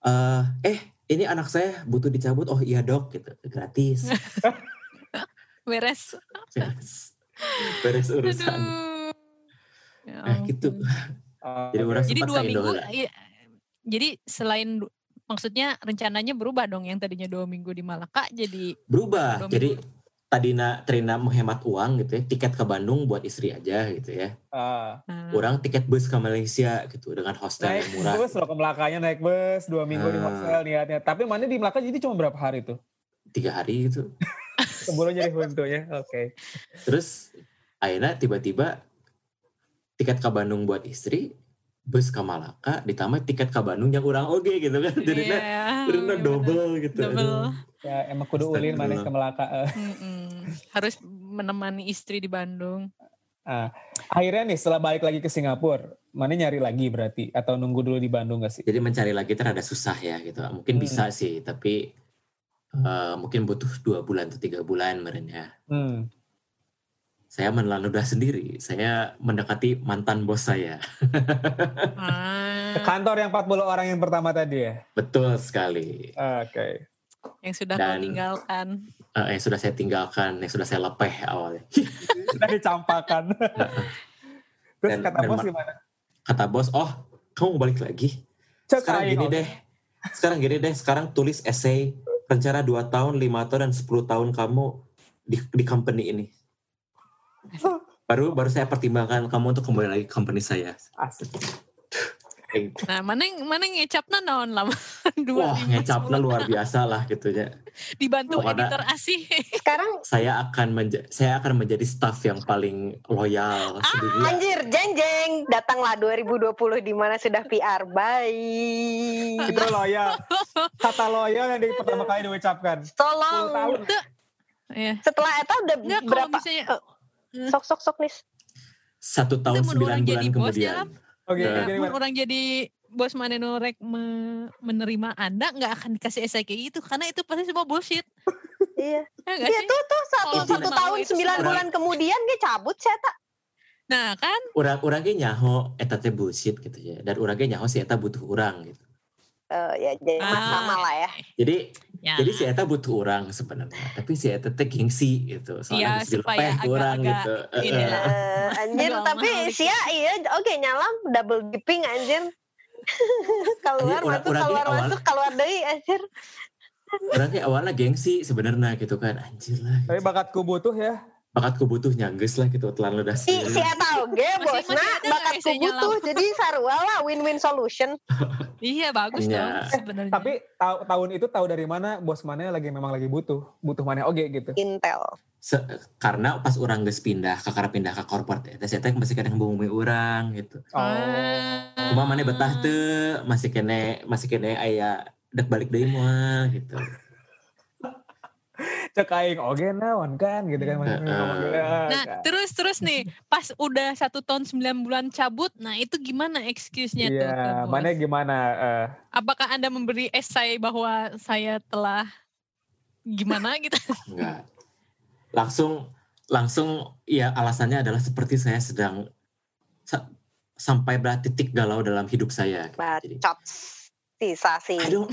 eh eh ini anak saya butuh dicabut oh iya dok gitu gratis
beres. [LAUGHS]
beres urusan
Aduh. Ya
nah gitu [LAUGHS] Jadi orang
Jadi dua minggu.
lah.
iya. Jadi selain maksudnya rencananya berubah dong yang tadinya dua minggu di Malaka jadi
berubah jadi tadina Trina menghemat uang gitu ya tiket ke Bandung buat istri aja gitu ya
ah.
nah,
orang tiket bus ke Malaysia gitu dengan hostel
naik
yang murah
bus loh ke Melakanya naik bus dua minggu di
Ah.
hostel niatnya. Tapi mana di Melaka jadi cuma berapa hari tuh?
tiga hari gitu [LAUGHS]
Sebelum jadi huntu ya. Oke.
terus akhirnya tiba-tiba tiket ke Bandung buat istri bus ke Malaka ditambah tiket ke Bandung yang kurang oke gitu kan jadi
iya,
Karena
iya bener.
double gitu.
Double.
Ya emang kudu ulin mana ke Melaka. eh.
Mm-mm. Harus menemani istri di Bandung.
Akhirnya nih setelah balik lagi ke Singapura, mana nyari lagi berarti atau nunggu dulu di Bandung gak sih?
Jadi mencari lagi itu rada susah ya gitu. Mungkin
Hmm.
bisa sih, tapi eh, mungkin butuh dua bulan atau tiga bulan merenya.
Hmm.
Saya menelan ludah sendiri. Saya mendekati mantan bos saya.
Ah.
Ke kantor yang 40 orang yang pertama tadi ya?
Betul sekali.
Oke.
yang sudah kau
Dan-
tinggalkan.
Eh, yang sudah saya tinggalkan, yang sudah saya lepeh awalnya. [LAUGHS]
Sudah dicampakan. [LAUGHS] Terus
Dan-
kata
dan
bos
ma-
gimana?
Kata bos, oh kamu mau balik lagi? Sekarang gini deh, sekarang gini deh, sekarang tulis essay rencana 2 tahun, 5 tahun, dan 10 tahun kamu di, di company ini. Baru baru saya pertimbangkan kamu untuk kembali lagi ke company saya.
Asik.
Eh,
Nah, mana yang mana yang ngecapna naon lama [LAUGHS] dua
Wah, ngecapnya luar biasa lah gitu ya.
Dibantu
Pokoknya-
editor asih. [LAUGHS]
Sekarang
Saya akan menja- saya akan menjadi staff yang paling loyal sedunia.
anjir jeng jeng datanglah 2020 di mana sudah PR. Bye.
Itu loyal. Kata loyal yang di pertama kali diucapkan. 10 tahun.
Tolong.
Iya.
Setelah itu udah
kalau
berapa?
misalnya
Sok sok sok nis.
Satu tahun sembilan bulan
jadi bos
Oke,
Nah.
jadi
mun
gimana?
orang jadi bos mana norek me- menerima anda nggak akan dikasih essay kayak gitu karena itu pasti semua bullshit [LAUGHS]
Iya.
ya
Iya tuh tuh satu
Kalau
satu tahun sembilan
orang-
bulan kemudian dia cabut saya tak.
nah kan
Orang orangnya nyaho eta teh bullshit gitu ya. Dan orangnya nyaho si eta butuh orang gitu.
Eh, ya jadi
Ah.
sama lah ya.
Jadi
ya
jadi si eta butuh orang sebenarnya. Tapi si eta teh gengsi gitu. Soalnya bisa
supaya
orang gitu. Eh,
ini
eh.
lah.
Eh, anjir
Jual
tapi
dikit.
sia iya oke nyalam double dipping anjir. [LAUGHS] keluar
Anjir, orang-
masuk
orangnya
keluar
awal-
masuk keluar deui anjir.
Orangnya awalnya gengsi sebenarnya gitu kan. Anjir lah.
Tapi bakatku butuh ya.
Bakatku butuh nyangges lah gitu telan ludah
Si si eta oge bosna bakat butuh jadi sarua lah win-win solution. [LAUGHS]
iya bagus
Iya.
dong sebenarnya
Tapi ta- tahun itu tahu dari mana bos mana lagi memang lagi butuh. Butuh mana oke gitu.
Intel.
Se- karena pas orang geus pindah ke karena pindah ke corporate eta saya teh masih kadang bumi orang gitu.
Oh.
Ah.
Cuma mana betah teu masih kene masih kene aya dek balik deui moal gitu.
Cek aing oke naon kan gitu kan.
Heeh.
Nah, terus terus nih, pas udah satu tahun sembilan bulan cabut, nah itu gimana excuse-nya tuh?
Iya,
bos?
mana gimana? eh,
Apakah Anda memberi esai bahwa saya telah gimana [LAUGHS] gitu?
Enggak. Langsung langsung ya alasannya adalah seperti saya sedang sa- sampai berat titik galau dalam hidup saya. gitu. Jadi,
Bacot. Sisa sih.
I don't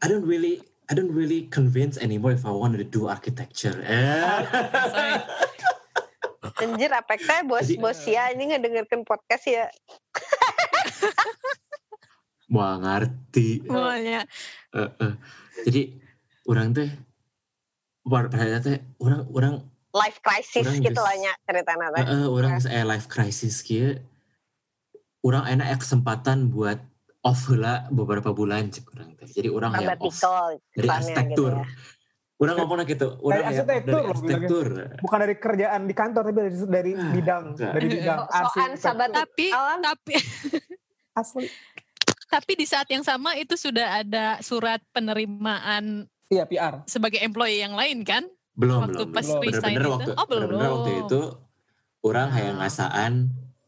I don't really I don't really convince anymore if I want to do architecture. Eh. [LAUGHS]
Anjir apek teh bos
Jadi-
bos ya ini ngedengerin podcast ya. [LAUGHS]
Wah ngerti.
Semuanya.
Eh, eh. Jadi orang teh pada pada teh orang orang
Life crisis
Orang
gitu lah nya ceritana teh.
eh, eh, orang saya life crisis kieu. Orang enak ya kesempatan buat off lah beberapa bulan cek orang teh. Jadi orang yang off
Sabbatical
dari
kesannya gitu
arsitektur.
ya.
Orang ngomongnya gitu. Orang
Dari arsitektur
dari
bilangnya.
arsitektur.
bukan dari kerjaan di kantor tapi dari dari
Ah,
bidang,
enggak.
dari bidang
So- soan
arsitektur.
sahabat
Tapi
Alam.
tapi [LAUGHS]
asli.
tapi di saat yang sama itu sudah ada surat penerimaan
Iya, PR.
sebagai employee yang lain kan?
Belum
Waktu
belum.
pas
belum.
resign
Bener-bener
itu?
waktu
Oh, belum.
bener-bener waktu itu orang
Ah.
hayang ngasaan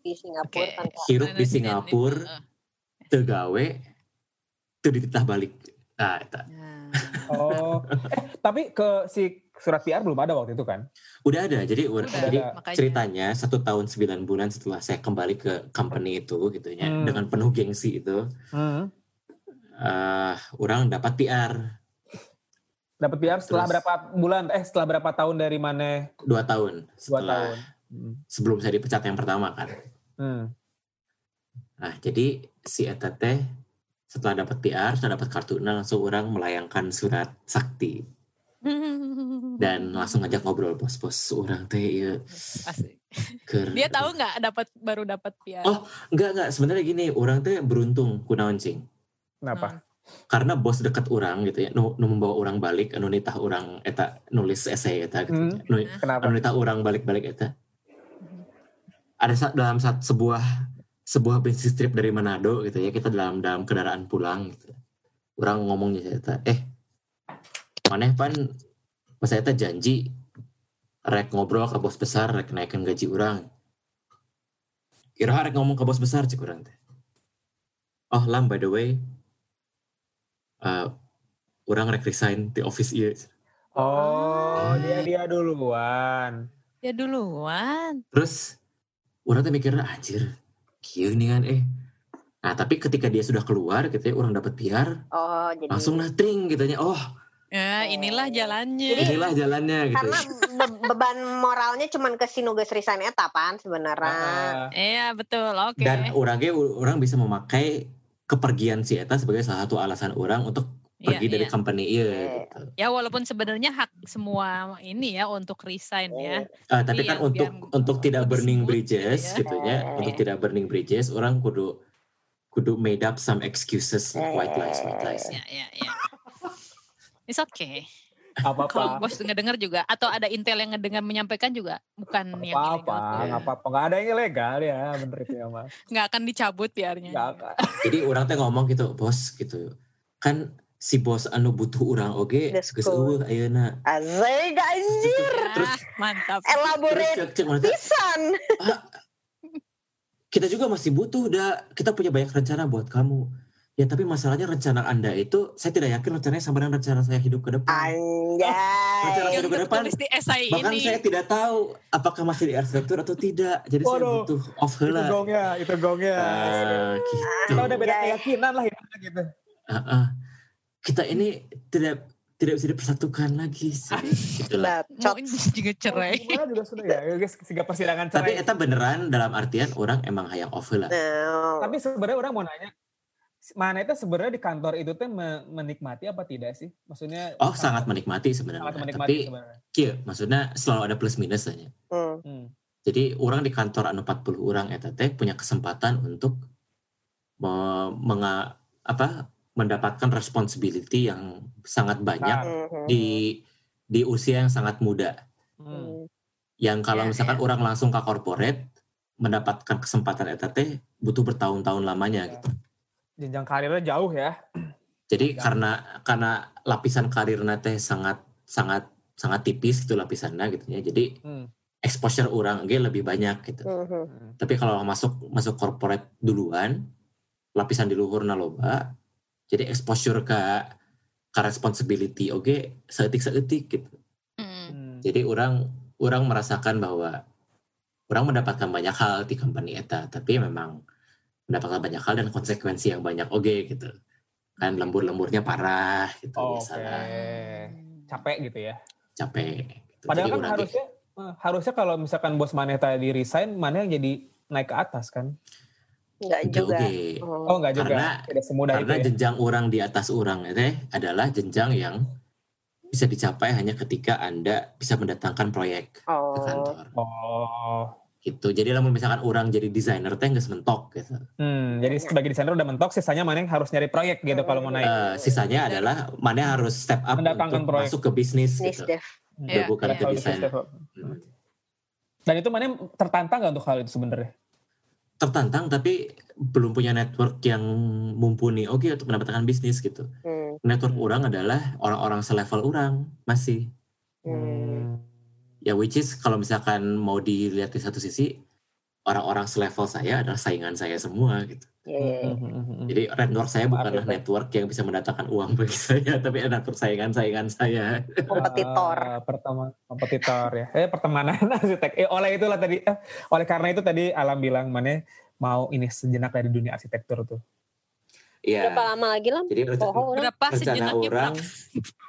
di Singapura
Oke.
kan.
hirup di
Management
Singapura
itu.
dititah balik. Nah, eta.
Nah.
Oh. eh, tapi ke si surat PR belum ada waktu itu kan?
Udah ada. Jadi
Udah,
jadi
makanya.
ceritanya satu tahun sembilan bulan setelah saya kembali ke company itu gitu ya
Hmm.
dengan penuh gengsi itu
Hmm.
eh orang dapat PR
Dapat PR setelah
Terus-
berapa bulan? Eh, setelah berapa tahun dari mana?
dua tahun
Dua
setelah
tahun. Hmm.
sebelum saya dipecat yang pertama kan.
Hmm.
Nah, jadi si eta teh setelah dapat PR, setelah dapat kartu nah langsung orang melayangkan surat sakti [LAUGHS] dan langsung ngajak ngobrol bos-bos orang teh keur
Dia tahu nggak dapat baru dapat PR?
Oh. enggak enggak sebenarnya gini, orang teh beruntung kunaon cing.
Kenapa?
Karena bos deket orang gitu ya, nu, nu membawa orang balik, anu nitah orang eta nulis esai eta gitu.
Hmm.
Nu,
Kenapa?
anu nitah orang balik-balik eta. Ada sa- dalam sat, sebuah sebuah bisnis trip dari Manado gitu ya, kita dalam dalam kendaraan pulang gitu. Orang ngomongnya saya eh maneh pan pas saya teh janji rek ngobrol ke bos besar rek naikin gaji orang. Kira rek ngomong ke bos besar cik orang teh. Oh lam by the way, eh orang rek resign di office iya.
Oh, dia dia duluan.
Ya duluan.
Terus orang tuh mikirnya anjir, kieu nih kan eh. Nah tapi ketika dia sudah keluar gitu ya, orang dapat PR,
Oh jadi
langsung nah tring gitu ya. Oh
Ya, inilah jalannya.
Jadi-
inilah jalannya gitu
Karena be- beban moralnya cuman ke si nugas resign eta pan sebenarnya.
Ah,
Iya, betul. Oke.
dan orangnya orang bisa memakai kepergian si Eta sebagai salah satu alasan orang untuk
Iya,
pergi dari
iya.
company iya
Iya.
gitu.
Ya walaupun sebenarnya hak semua ini ya untuk resign ya.
Ah, tapi
Iya,
kan untuk
biar
untuk tidak burning
smooth
bridges
gitu ya.
gitu ya,
Eh.
untuk tidak burning bridges orang kudu kudu made up some excuses
Eh.
white lies white lies.
Ya, ya, ya. It's okay.
apa
Kalau
apa
bos ngedenger juga atau ada intel yang ngedengar menyampaikan juga bukan yang
apa apa apa apa nggak ada yang ilegal ya bener itu ya mas
Nggak akan dicabut biarnya.
nggak akan
Jadi orang teh ngomong gitu, bos gitu. Kan si bos anu butuh orang oge
That's
geus
cool.
eueuh ayeuna.
Azai anjir.
Terus
Ah, mantap.
Elaborate pisan.
kita juga masih butuh udah kita punya banyak rencana buat kamu. Ya tapi masalahnya rencana Anda itu saya tidak yakin rencananya sama dengan rencana saya hidup ke depan. Rencana
Anjay.
hidup ke depan.
di essay
Bahkan
ini.
saya tidak tahu apakah masih di arsitektur atau tidak. Jadi saya
Waduh.
butuh off
itu
heula.
gongnya itu gongnya
Ah, gitu.
kita udah beda
Anjay.
keyakinan lah ya gitu
Ah, ah. Kita ini tidak tidak bisa dipersatukan lagi sih. Itulah.
Bacot.
Mau ini juga cerai.
Gimana juga sudah ya guys sehingga persidangan
Tapi
cerai
eta beneran dalam artian orang emang hayang off heula.
No.
tapi sebenarnya orang mau nanya mana itu sebenarnya di kantor itu teh me- menikmati apa tidak sih maksudnya
Oh sangat menikmati
sangat
sebenarnya.
menikmati
Tapi
sebenarnya
kia, maksudnya selalu ada plus minusnya.
Hmm.
Hmm.
Jadi orang di kantor anu 40 orang eta teh punya kesempatan untuk me- menga- apa mendapatkan responsibility yang sangat banyak
Mhm.
di di usia yang sangat muda.
Hmm.
Yang kalau
Ya,
misalkan orang langsung ke corporate mendapatkan kesempatan eta teh butuh bertahun-tahun lamanya
Ya.
gitu.
jenjang karirnya jauh ya
Jadi
Ya.
karena karena lapisan karirnya teh sangat sangat sangat tipis gitu lapisannya gitu ya. Jadi
Hmm.
exposure orang ge lebih banyak gitu.
Mhm.
Hmm.
Tapi kalau masuk masuk corporate duluan, lapisan di luhur loba, jadi exposure ke ke responsibility oke seetik seetik gitu.
Hmm.
Jadi orang orang merasakan bahwa orang mendapatkan banyak hal di company eta, tapi memang mendapatkan banyak hal dan konsekuensi yang banyak oke gitu. Kan lembur-lemburnya parah gitu
Oh,
biasalah
Oke. capek gitu ya
capek. Gitu.
padahal
Jadi
kan harusnya eh, harusnya kalau misalkan bos maneh tadi resign maneh yang jadi naik ke atas kan
Enggak juga.
oke.
Oh.
oh enggak juga
Karena-
tidak semudah itu
Karena
ya
jenjang orang di atas orang itu adalah jenjang yang bisa dicapai hanya ketika Anda bisa mendatangkan proyek ke
Oh.
kantor.
oh
Gitu. Jadi lamun misalkan orang jadi desainer teh nggak mentok gitu.
Hmm, jadi sebagai desainer udah mentok, sisanya mana yang harus nyari proyek gitu kalau mau naik.
Eh, sisanya adalah mana harus step up
Mendatangkan
untuk
proyek.
masuk ke bisnis gitu.
dev.
Hmm.
Iya,
bukan
iya.
ke
Kalau
desain.
bisnis develop.
Hmm.
Dan itu mana yang tertantang gak untuk hal itu sebenarnya?
Tertantang tapi belum punya network yang mumpuni oke untuk mendapatkan bisnis gitu.
Hmm.
Network orang adalah orang-orang selevel orang masih.
Hmm.
Ya which is kalau misalkan mau dilihat di satu sisi orang-orang selevel saya adalah saingan saya semua gitu.
Iya, iya, iya.
Hmm.
Jadi network saya bukanlah
ya,
network yang bisa mendatangkan uang bagi saya, [LAUGHS] tapi network saingan-saingan saya.
Kompetitor.
Ah, pertama kompetitor ya. Eh pertemanan [LAUGHS] arsitek. Eh oleh itulah tadi eh, oleh karena itu tadi Alam bilang mana mau ini sejenak dari dunia arsitektur tuh.
Iya.
Berapa lama lagi lah?
Jadi rencana,
Oh.
Berapa
rencana orang,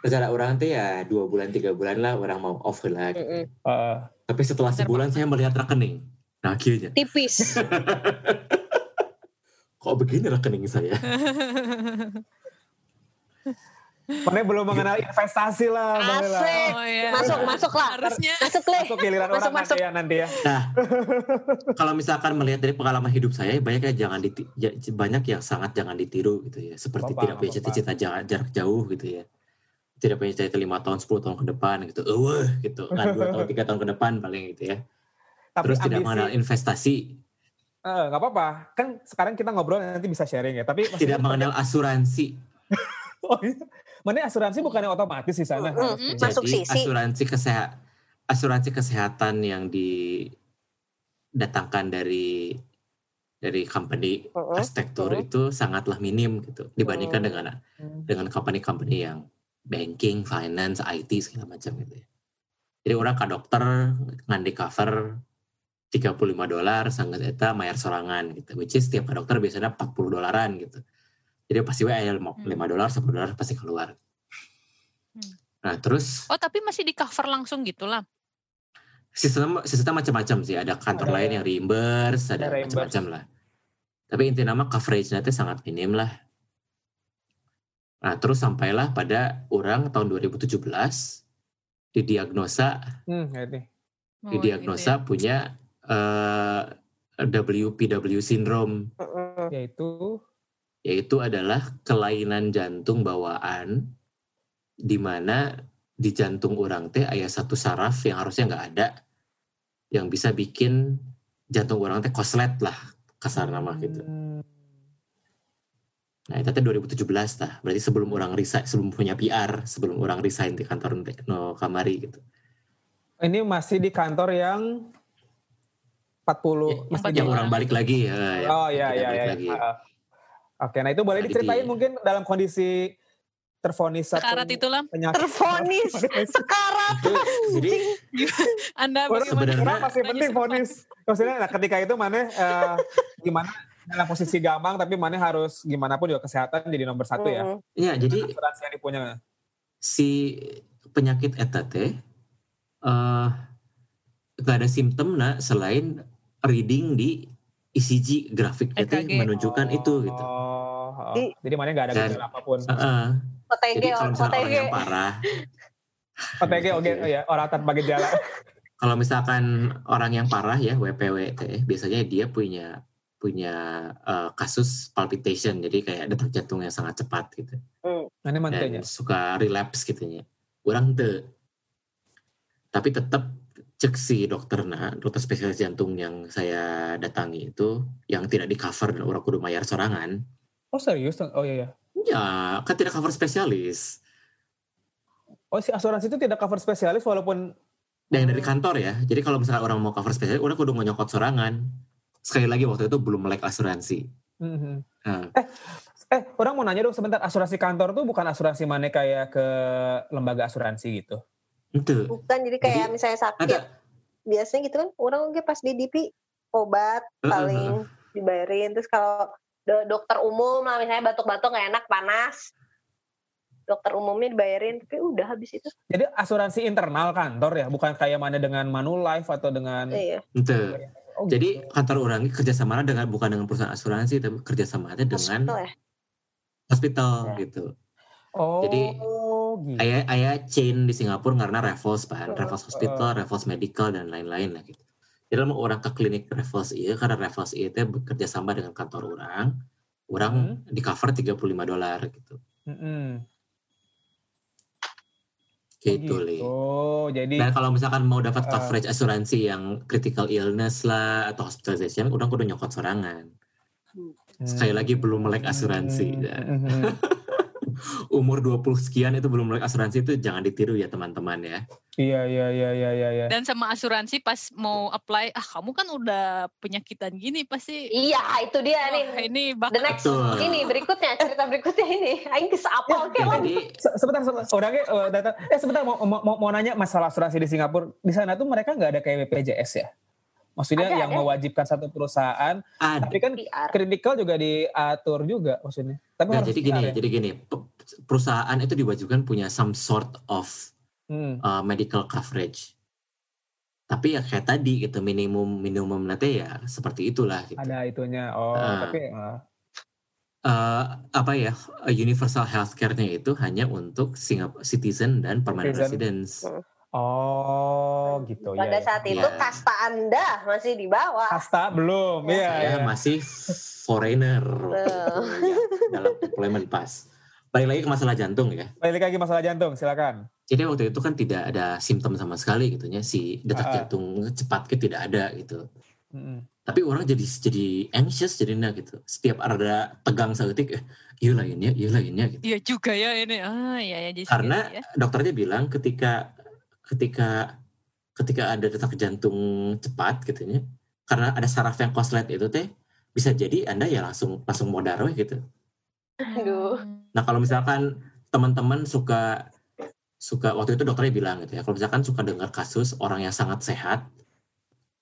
rencana orang tuh ya dua bulan tiga bulan lah orang mau off lah. gitu.
Mm-mm.
Eh,
Tapi setelah sebulan saya melihat rekening. Nah akhirnya,
Tipis. [LAUGHS]
kok begini rekening saya? [LAUGHS]
mana belum mengenal investasi lah.
Asik.
Oh iya.
Masuk, masuk lah.
Harusnya
Masuk Le.
Masuk giliran
Masuk,
orang
masuk.
nanti ya nanti ya.
Nah, kalau misalkan melihat dari pengalaman hidup saya, banyak yang jangan diti- ja- banyak yang sangat jangan ditiru gitu ya. Seperti
Apa-apa,
tidak punya cita-cita jarak, jarak jauh gitu ya. Tidak punya cita-cita lima tahun, 10 tahun ke depan gitu. Eueuh gitu. Kan dua tahun, tiga tahun ke depan paling gitu ya.
Tapi
Terus tidak mengenal investasi,
Eh, nggak apa-apa. Kan sekarang kita ngobrol nanti bisa sharing ya. Tapi
tidak mengenal asuransi. [LAUGHS]
Oh, iya. Mana asuransi bukannya otomatis di sana? Harus punya.
Masuk
Jadi
sisi.
asuransi kesehatan asuransi kesehatan yang didatangkan dari dari company
Mm-mm.
arsitektur
Mm.
itu sangatlah minim gitu dibandingkan
Mm.
dengan
Hmm.
dengan company-company yang banking, finance, IT segala macam gitu ya. Jadi orang ke dokter ngan di cover 35 dolar sangat eta mayar sorangan gitu. Which is setiap dokter biasanya 40 dolaran gitu. Jadi pasti we aya 5
Hmm.
dolar, 10 dolar pasti keluar.
Hmm.
Nah terus
Oh tapi masih di cover langsung gitu lah.
sistem sistemnya macam-macam sih. Ada kantor
Ada-
lain yang reimburse,
ada
ada macam-macam lah. Tapi inti nama coverage-nya itu sangat minim lah. Nah terus sampailah pada orang tahun 2017 didiagnosa
Hmm, ya.
Oh,
didiagnosa
gitu
punya eh, WPW syndrome.
Yaitu
yaitu adalah kelainan jantung bawaan di mana di jantung orang teh ada satu saraf yang harusnya nggak ada yang bisa bikin jantung orang teh koslet lah kasar nama gitu.
Hmm,
Nah itu teh 2017 lah, berarti sebelum orang resign, sebelum punya PR, sebelum orang resign di kantor no kamari gitu.
Ini masih di kantor yang 40 masih
Empat
di-
Yang orang balik lagi ya. yang
Oh iya iya iya.
lagi.
Ah, ah. Oke, nah itu boleh
Nah,
diceritain
jadi-
mungkin dalam kondisi terfonis satu
Sekarat itulah.
penyakit. [LAUGHS]
Terfonis sekarat.
Itu, jadi
Anda
sebenarnya-
masih penting vonis. Maksudnya nah, ketika itu mana eh, gimana dalam posisi gampang tapi mana harus gimana pun juga kesehatan jadi nomor satu ya.
Mm.
ya jadi
Asuransi yang dipunya.
si penyakit eta teh eh gak ada simptom nah selain reading di ECG grafik itu
EKG.
menunjukkan itu gitu.
Oh, oh.
Di-
Jadi mana nggak ada gejala apa pun.
Heeh.
OTG,
Jadi kalau misalnya orang yang parah,
OTG oke oh ya orang tanpa gejala. [LAUGHS]
kalau misalkan orang yang parah ya WPW teh biasanya dia punya punya eh, kasus palpitation jadi kayak detak jantung yang sangat cepat gitu
Nah, ini mantenya.
dan suka relapse gitu nya. Orang teu. Tapi tetap cek si dokter nah, dokter spesialis jantung yang saya datangi itu yang tidak di cover dan orang kudu bayar sorangan.
Oh serius? Oh iya ya.
Ya, kan tidak cover spesialis.
Oh si asuransi itu tidak cover spesialis walaupun
Dan dari kantor ya. Jadi kalau misalnya orang mau cover spesialis, orang kudu nyokot sorangan. Sekali lagi waktu itu belum melek asuransi.
Mhm.
Nah,
Eh, orang mau nanya dong sebentar, asuransi kantor tuh bukan asuransi mana kayak ke lembaga asuransi gitu?
Itu
Bukan jadi kayak
Jadi,
misalnya sakit.
ada
Biasanya gitu kan orang oke pas di DP obat paling dibayarin terus kalau do- dokter umum lah misalnya batuk-batuk nggak enak panas dokter umumnya dibayarin tapi udah habis itu
Jadi asuransi internal kantor ya, bukan kayak mana dengan Manulife atau dengan
iya
itu.
Oh,
Jadi
gitu.
kantor orang ini kerjasama dengan bukan dengan perusahaan asuransi, tapi kerjasama dengan
hospital ya
hospital
Ya.
gitu.
oh,
jadi,
gitu.
Ayah, ayah chain di Singapura karena Raffles pan,
Oh,
Raffles Hospital, Raffles Medical dan lain-lain lah gitu. Jadi mau orang ke klinik Raffles iya karena Raffles iya teh bekerja sama dengan kantor orang, orang di cover 35 dolar gitu.
Mm-mm.
Gitu,
Oh,
Li.
jadi
Dan kalau misalkan mau dapat coverage asuransi yang critical illness lah atau hospitalization, udah kudu nyokot sorangan. Sekali lagi belum melek asuransi. ya. Umur 20 sekian itu belum melek asuransi itu jangan ditiru ya teman-teman ya.
Iya iya iya iya iya. iya.
Dan sama asuransi pas mau apply, ah kamu kan udah penyakitan gini pasti.
iya itu dia
Wah,
nih
ini
the
bakal
next
Betul.
ini berikutnya cerita berikutnya ini [LAUGHS] aing geus apal ke lah
Jadi
Se- sebentar sebentar orangnya eh, data eh sebentar mau, mau mau mau nanya masalah asuransi di Singapura di sana tuh mereka nggak ada kayak BPJS ya maksudnya
Ada,
yang
ada.
mewajibkan satu perusahaan
ada
tapi kan
PR
kritikal juga diatur juga maksudnya tapi
Nah,
harus
jadi gini,
ya?
jadi gini, pe- perusahaan itu diwajibkan punya some sort of
Hmm.
uh, medical coverage. Tapi ya kayak tadi gitu minimum minimum nanti ya seperti itulah gitu.
ada itunya oh
Ah.
tapi eh,
Uh, apa ya uh, universal healthcare-nya itu hanya untuk Singapore citizen dan permanent
Citizen.
residents.
oh gitu ya
pada
ya.
saat itu
Iya.
kasta anda masih di bawah
Kasta belum iya
Saya
ya.
masih foreigner ya, dalam employment pass. Balik lagi ke masalah jantung ya.
balik lagi masalah jantung silakan
Jadi waktu itu kan tidak ada simptom sama sekali gitu ya si detak
Ah.
jantung cepat ke tidak ada gitu.
Mm-mm.
tapi orang jadi jadi anxious jadinya gitu setiap ada tegang seketik eh iya lainnya iya lainnya gitu
Iya juga ya ini. Ah iya ya jadi
karena
ya.
dokternya bilang ketika ketika ketika ada detak jantung cepat gitu ya karena ada saraf yang koslet itu teh bisa jadi anda ya langsung langsung modar weh gitu
Aduh.
nah kalau misalkan teman-teman suka suka waktu itu dokternya bilang gitu ya kalau misalkan suka dengar kasus orang yang sangat sehat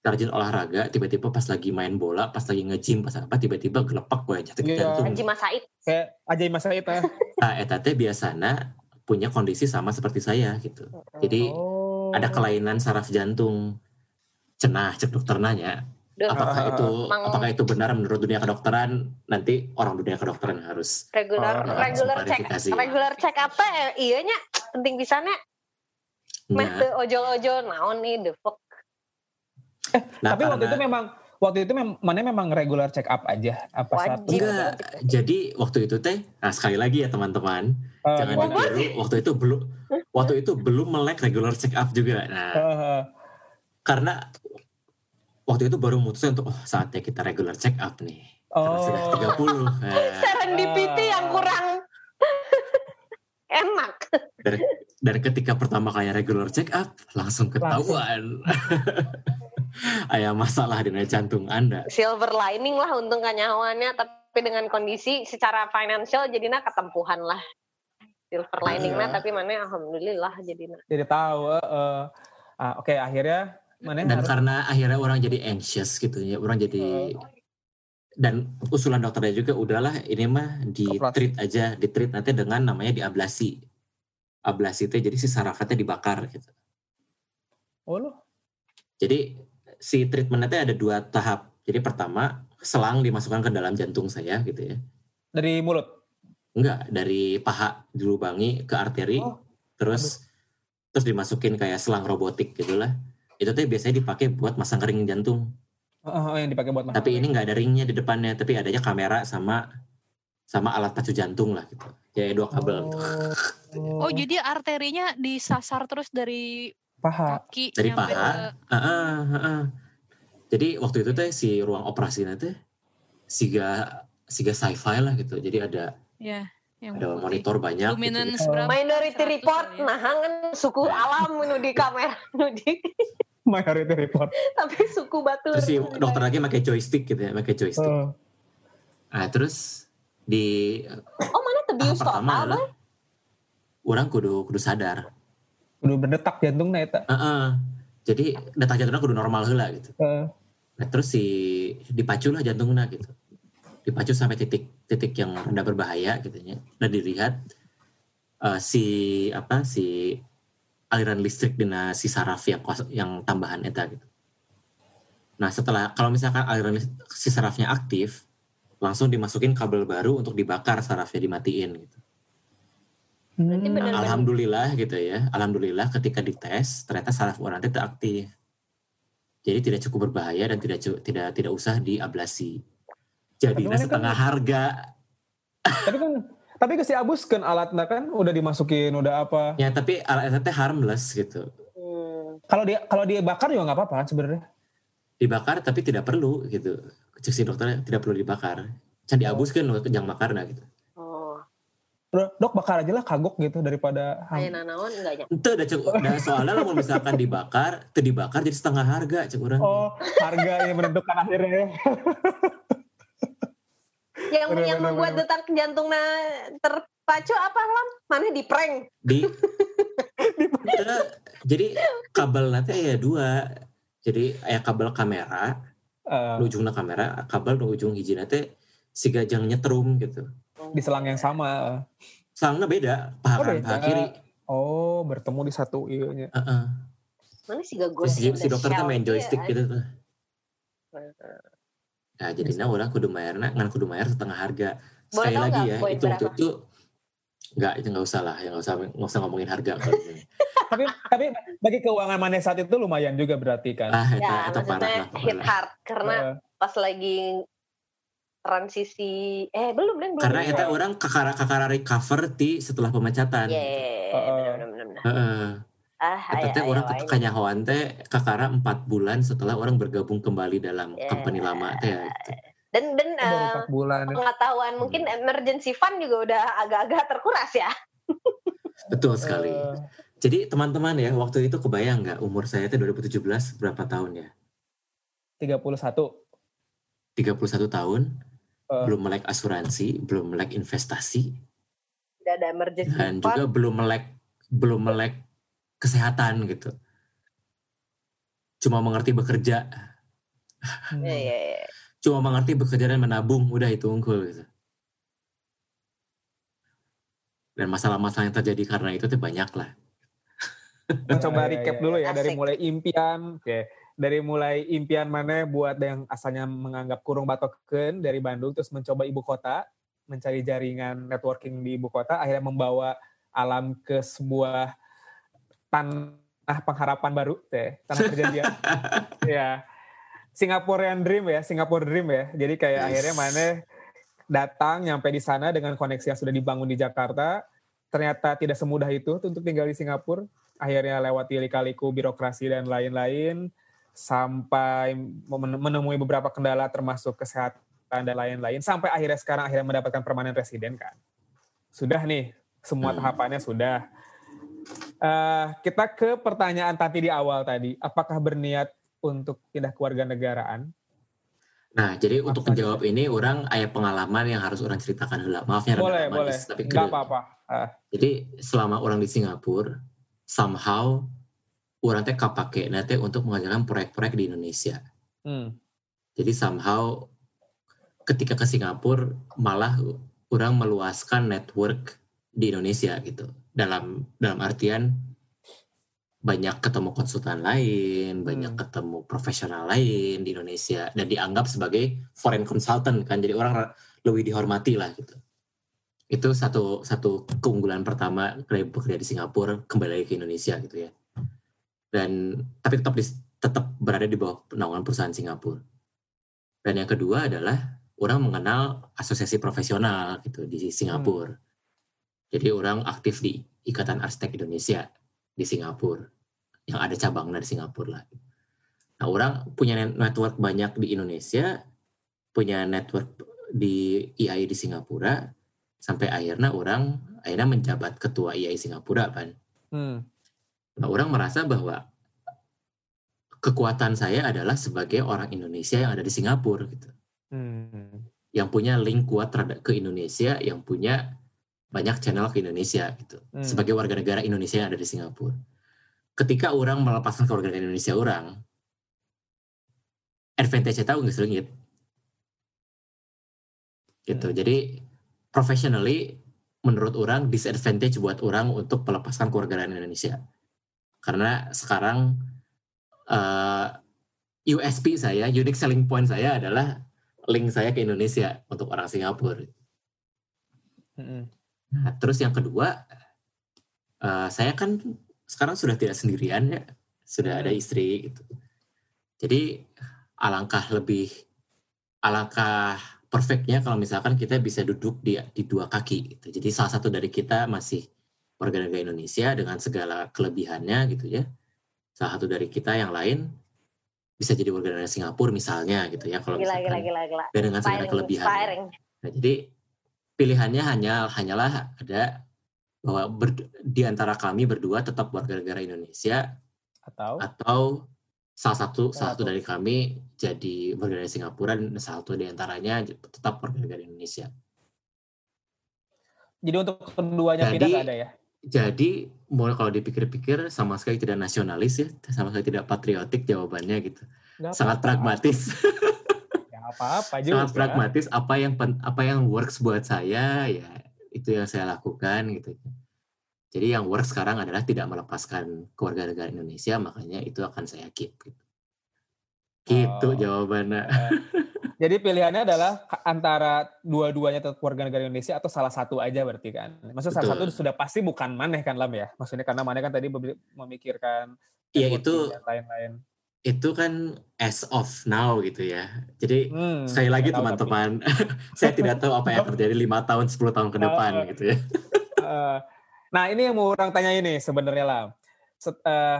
rajin olahraga tiba-tiba pas lagi main bola pas lagi nge-gym pas apa tiba-tiba gelepak gue jatuh
Iya.
jantung
Haji Mas Said
kayak ajaib masa itu ya.
nah eta teh biasana punya kondisi sama seperti saya gitu. Jadi
Oh.
Ada kelainan saraf jantung. Cenah, cek dokter nanya.
Duh,
Apakah
Ah.
itu
Mang-
apakah itu benar menurut dunia kedokteran? Nanti orang dunia kedokteran harus
regular
Oh,
regular check regular check apa iya nya penting pisannya meh
Nah,
teu ojol-ojol naon nih the fuck
nah,
Tapi waktu
karena-
itu memang waktu itu mem mana memang regular check up aja apa
Wajib.
enggak. Jadi waktu itu teh, nah sekali lagi ya teman-teman,
Eh,
jangan ditiru. Waktu itu belum waktu itu belum melek regular check up juga. Nah,
Eh,
karena waktu itu baru memutuskan untuk oh saatnya kita regular check up nih. Karena sudah
Oh.
30. [LAUGHS] Nah,
serendipity yang kurang [LAUGHS] enak
dan ketika pertama kali regular check up langsung ketahuan. Ayah [LAUGHS] masalah dengan jantung Anda.
silver lining lah untung kanyawannya tapi dengan kondisi secara financial jadinya ketempuhan lah silver lining lah
Iya.
tapi mana alhamdulillah jadinya
jadi tahu. eh. Ah, Oke akhirnya mana
Dan
harus
karena akhirnya orang jadi anxious gitu ya, orang jadi dan usulan dokternya juga udahlah ini mah di treat aja, di treat nanti dengan namanya diablasi. Ablasi itu jadi si sarafnya dibakar gitu.
oh lo
Jadi si treatment nanti ada dua tahap. Jadi pertama selang dimasukkan ke dalam jantung saya gitu ya.
dari mulut.
Enggak, dari paha dilubangi ke arteri,
Oh,
terus terus dimasukin kayak selang robotik gitulah. Itu tuh biasanya dipakai buat masang ring jantung.
Eh, eh, yang dipakai buat
Tapi ini nggak ada ringnya di depannya, tapi adanya kamera sama sama alat pacu jantung lah gitu. Kayak dua kabel. gitu.
Oh, jadi arterinya disasar terus dari
paha.
kaki
Dari paha.
ke
Heeh, heeh. Jadi waktu itu teh si ruang operasi nanti siga siga sci-fi lah gitu. Jadi ada
ya yang
ada
putih.
monitor banyak. gitu.
luminance berapa?
minority
100
report
ya.
nah kan suku alam nu di kamera nu di [LAUGHS]
Minority report.
tapi suku batu
Terus si dokter lagi pakai joystick gitu ya, pakai joystick.
Eh,
Nah, terus di
oh mana tuh
tahap
bius
pertama
total
adalah orang kudu kudu sadar.
udah berdetak jantungnya eta.
Heeh. Jadi detak jantungnya kudu normal heula gitu.
Eh,
Nah, terus si dipacu lah jantungnya gitu. Dipacu sampai titik titik yang rendah berbahaya gitu ya. Dan dilihat eh, si apa si aliran listrik dina si saraf yang kos- yang tambahan eta gitu. Nah, setelah kalau misalkan aliran lis- si sarafnya aktif, langsung dimasukin kabel baru untuk dibakar sarafnya dimatiin gitu.
Hmm,
Nah, alhamdulillah gitu ya. Alhamdulillah ketika dites ternyata saraf orang itu aktif. Jadi tidak cukup berbahaya dan tidak tidak tidak usah diablasi. Jadi
Tapi mana kan-
setengah harga.
tapi kan tapi ke si Abus kan alatnya kan udah dimasukin udah apa.
Ya tapi alatnya teh harmless gitu.
Hmm.
Kalau dia kalau dia bakar juga nggak apa-apa kan sebenarnya.
Dibakar tapi tidak perlu gitu. Cek si dokternya tidak perlu dibakar. Can diabuskan loh yang bakar nah gitu.
oh
Udah, Dok bakar aja lah kagok gitu daripada ham.
nanaon enggak ya
Itu ada cek, nah, soalnya kalau misalkan dibakar, itu dibakar jadi setengah harga cek orang.
Oh, harga yang menentukan akhirnya. [LAUGHS]
yang
Bener,
yang
bener,
membuat
bener.
detak jantungnya terpacu apa lam? Mana di prank?
Di [LAUGHS] jadi kabel nanti ya dua. Jadi ya kabel kamera
Eh,
nu ujungna kamera kabel nu ujung hiji nanti si gajang nyetrum gitu.
Di selang yang sama.
selangnya beda paha
Oh,
kanan paha kiri.
Oh, bertemu di satu iya.
Heeh.
mana sih gak gue
terus si, si dokter tuh main joystick gitu tuh nah jadi nah orang kudu bayar ngan kudu bayar setengah harga
Boleh
sekali
tahu
lagi ya itu itu nggak itu nggak usah lah ya nggak usah nggak usah ngomongin harga kalau [LAUGHS] ini.
tapi tapi bagi keuangan mana saat itu lumayan juga berarti kan.
ah itu,
ya
itu parah
maksudnya
lah
hit
parah.
hard karena
Eh,
pas lagi transisi eh belum belum belum
karena
belum.
itu orang kakara kakara recover ti setelah pemecatan
yeah,
Heeh.
benar benar benar
Heeh.
Ah
Eta
aya
teh
aya
orang
wae.
kanyahoan teh kakara empat bulan setelah orang bergabung kembali dalam
Ya.
company lama teh ya,
dan dan eh,
bulan. ya.
pengetahuan mungkin emergency fund juga udah agak-agak terkuras ya [LAUGHS]
Betul sekali.
Eh,
Jadi teman-teman ya waktu itu kebayang nggak umur saya teh 2017 berapa tahun ya?
31.
31 tahun,
Eh.
belum melek asuransi, belum melek investasi,
udah ada emergency
dan
fund
juga belum melek belum melek kesehatan gitu. Cuma mengerti bekerja,
Hmm.
ya, ya, ya.
cuma mengerti bekerja dan menabung, udah itu unggul gitu. dan masalah-masalah yang terjadi karena itu tuh banyak lah.
Mencoba
Iya,
recap
iya,
dulu ya dari mulai impian, oke. Dari mulai impian mana buat yang asalnya menganggap kurung batoken dari Bandung terus mencoba ibu kota, mencari jaringan networking di ibu kota, akhirnya membawa alam ke sebuah tanah pengharapan baru, teh, tanah perjanjian. [LAUGHS] ya. Singaporean dream ya, Singapore dream ya. Jadi kayak
Yes.
akhirnya mana datang nyampe di sana dengan koneksi yang sudah dibangun di Jakarta. Ternyata tidak semudah itu untuk tinggal di Singapura. Akhirnya lewat lika-liku birokrasi dan lain-lain sampai men- menemui beberapa kendala termasuk kesehatan dan lain-lain sampai akhirnya sekarang akhirnya mendapatkan permanen residen kan. Sudah nih, semua
Hmm.
tahapannya sudah. Eh, kita ke pertanyaan tadi di awal tadi, apakah berniat untuk pindah kewarganegaraan?
Nah, jadi untuk menjawab ini orang ada pengalaman yang harus orang ceritakan dulu. Maafnya
boleh, boleh.
tapi
Nggak
kedua.
apa-apa. Ah,
Jadi selama orang di Singapura, somehow orang teh kapake nanti untuk mengerjakan proyek-proyek di Indonesia.
hmm.
Jadi somehow ketika ke Singapura malah orang meluaskan network di Indonesia gitu. Dalam dalam artian banyak ketemu konsultan lain, banyak
Hmm.
ketemu profesional lain di Indonesia dan dianggap sebagai foreign consultant kan. Jadi orang ra- lebih dihormati lah gitu. Itu satu satu keunggulan pertama dari bekerja di Singapura kembali lagi ke Indonesia gitu ya. Dan tapi tetap di- tetap berada di bawah naungan perusahaan Singapura. Dan yang kedua adalah orang mengenal asosiasi profesional gitu di Singapura. Jadi orang aktif di Ikatan Arsitek Indonesia di Singapura yang ada cabangnya di Singapura lah. Nah orang punya net- network banyak di Indonesia, punya network di IAI di Singapura, sampai akhirnya orang akhirnya menjabat ketua IAI Singapura kan.
Hmm.
Nah, orang merasa bahwa kekuatan saya adalah sebagai orang Indonesia yang ada di Singapura gitu.
Hmm.
Yang punya link kuat terhadap ke Indonesia, yang punya banyak channel ke Indonesia gitu.
Hmm.
Sebagai warga negara Indonesia yang ada di Singapura. Ketika orang melepaskan kewarganegaraan Indonesia orang, advantage tahu nggak selingit. Gitu.
Hmm.
Jadi professionally menurut orang disadvantage buat orang untuk melepaskan kewarganegaraan Indonesia. Karena sekarang eh, USP saya, unique selling point saya adalah link saya ke Indonesia untuk orang Singapura.
Hmm.
Nah, terus yang kedua, eh, saya kan sekarang sudah tidak sendirian ya, sudah ada
Hmm.
istri gitu. Jadi alangkah lebih, alangkah perfectnya kalau misalkan kita bisa duduk di di dua kaki. Gitu. Jadi salah satu dari kita masih warga negara Indonesia dengan segala kelebihannya gitu ya. Salah satu dari kita yang lain bisa jadi warga negara Singapura misalnya gitu ya kalau
Gila,
misalkan
gila, gila, gila.
dengan segala
inspiring.
Nah, jadi pilihannya hanya hanyalah ada bahwa ber- di antara kami berdua tetap warga negara Indonesia
Atau?
atau salah satu salah satu dari kami jadi warga negara Singapura dan salah satu di antaranya tetap warga negara Indonesia.
Jadi untuk keduanya
Jadi-
nggak ada ya?
Jadi mulai kalau dipikir-pikir sama sekali tidak nasionalis ya, sama sekali tidak patriotik jawabannya gitu.
Nggak
Sangat
apa-apa.
pragmatis. [LAUGHS]
Apa-apa juga.
sangat pragmatis apa yang apa yang works buat saya ya itu yang saya lakukan gitu jadi yang works sekarang adalah tidak melepaskan kewarganegaraan Indonesia makanya itu akan saya keep gitu, gitu
Oh.
jawabannya
Eh, Jadi pilihannya adalah antara dua-duanya tetap warga negara Indonesia atau salah satu aja berarti kan. Maksudnya salah satu sudah pasti bukan maneh kan Lam ya. Maksudnya karena maneh kan tadi memikirkan
Iya, itu-
lain-lain.
Itu kan as of now gitu ya jadi
Hmm,
sekali lagi teman-teman [LAUGHS] saya tidak tahu apa yang terjadi lima tahun 10 tahun ke depan
Oh.
gitu ya
Eh, nah ini yang mau orang tanya ini sebenarnya lah. Set- eh,